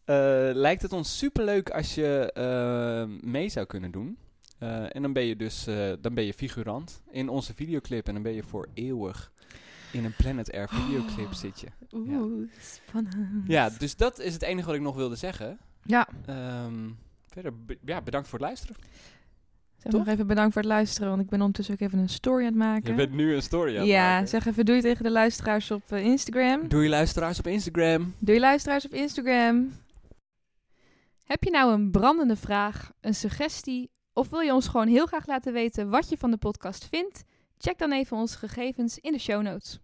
Lijkt het ons superleuk als je mee zou kunnen doen. Eh, en dan ben je dus eh, dan ben je figurant in onze videoclip. En dan ben je voor eeuwig in een Planet Air videoclip zit je. Oeh, spannend. Ja, dus dat is het enige wat ik nog wilde zeggen. Ja, Ehm, verder, ja, bedankt voor het luisteren. zeg Toch? nog even bedankt voor het luisteren, want ik ben ondertussen ook even een story aan het maken. Je bent nu een story aan het ja, maken. zeg even doei tegen de luisteraars op eh, Instagram. Doe je luisteraars op Instagram. Doei luisteraars op Instagram. Heb je nou een brandende vraag, een suggestie of wil je ons gewoon heel graag laten weten wat je van de podcast vindt? Check dan even onze gegevens in de show notes.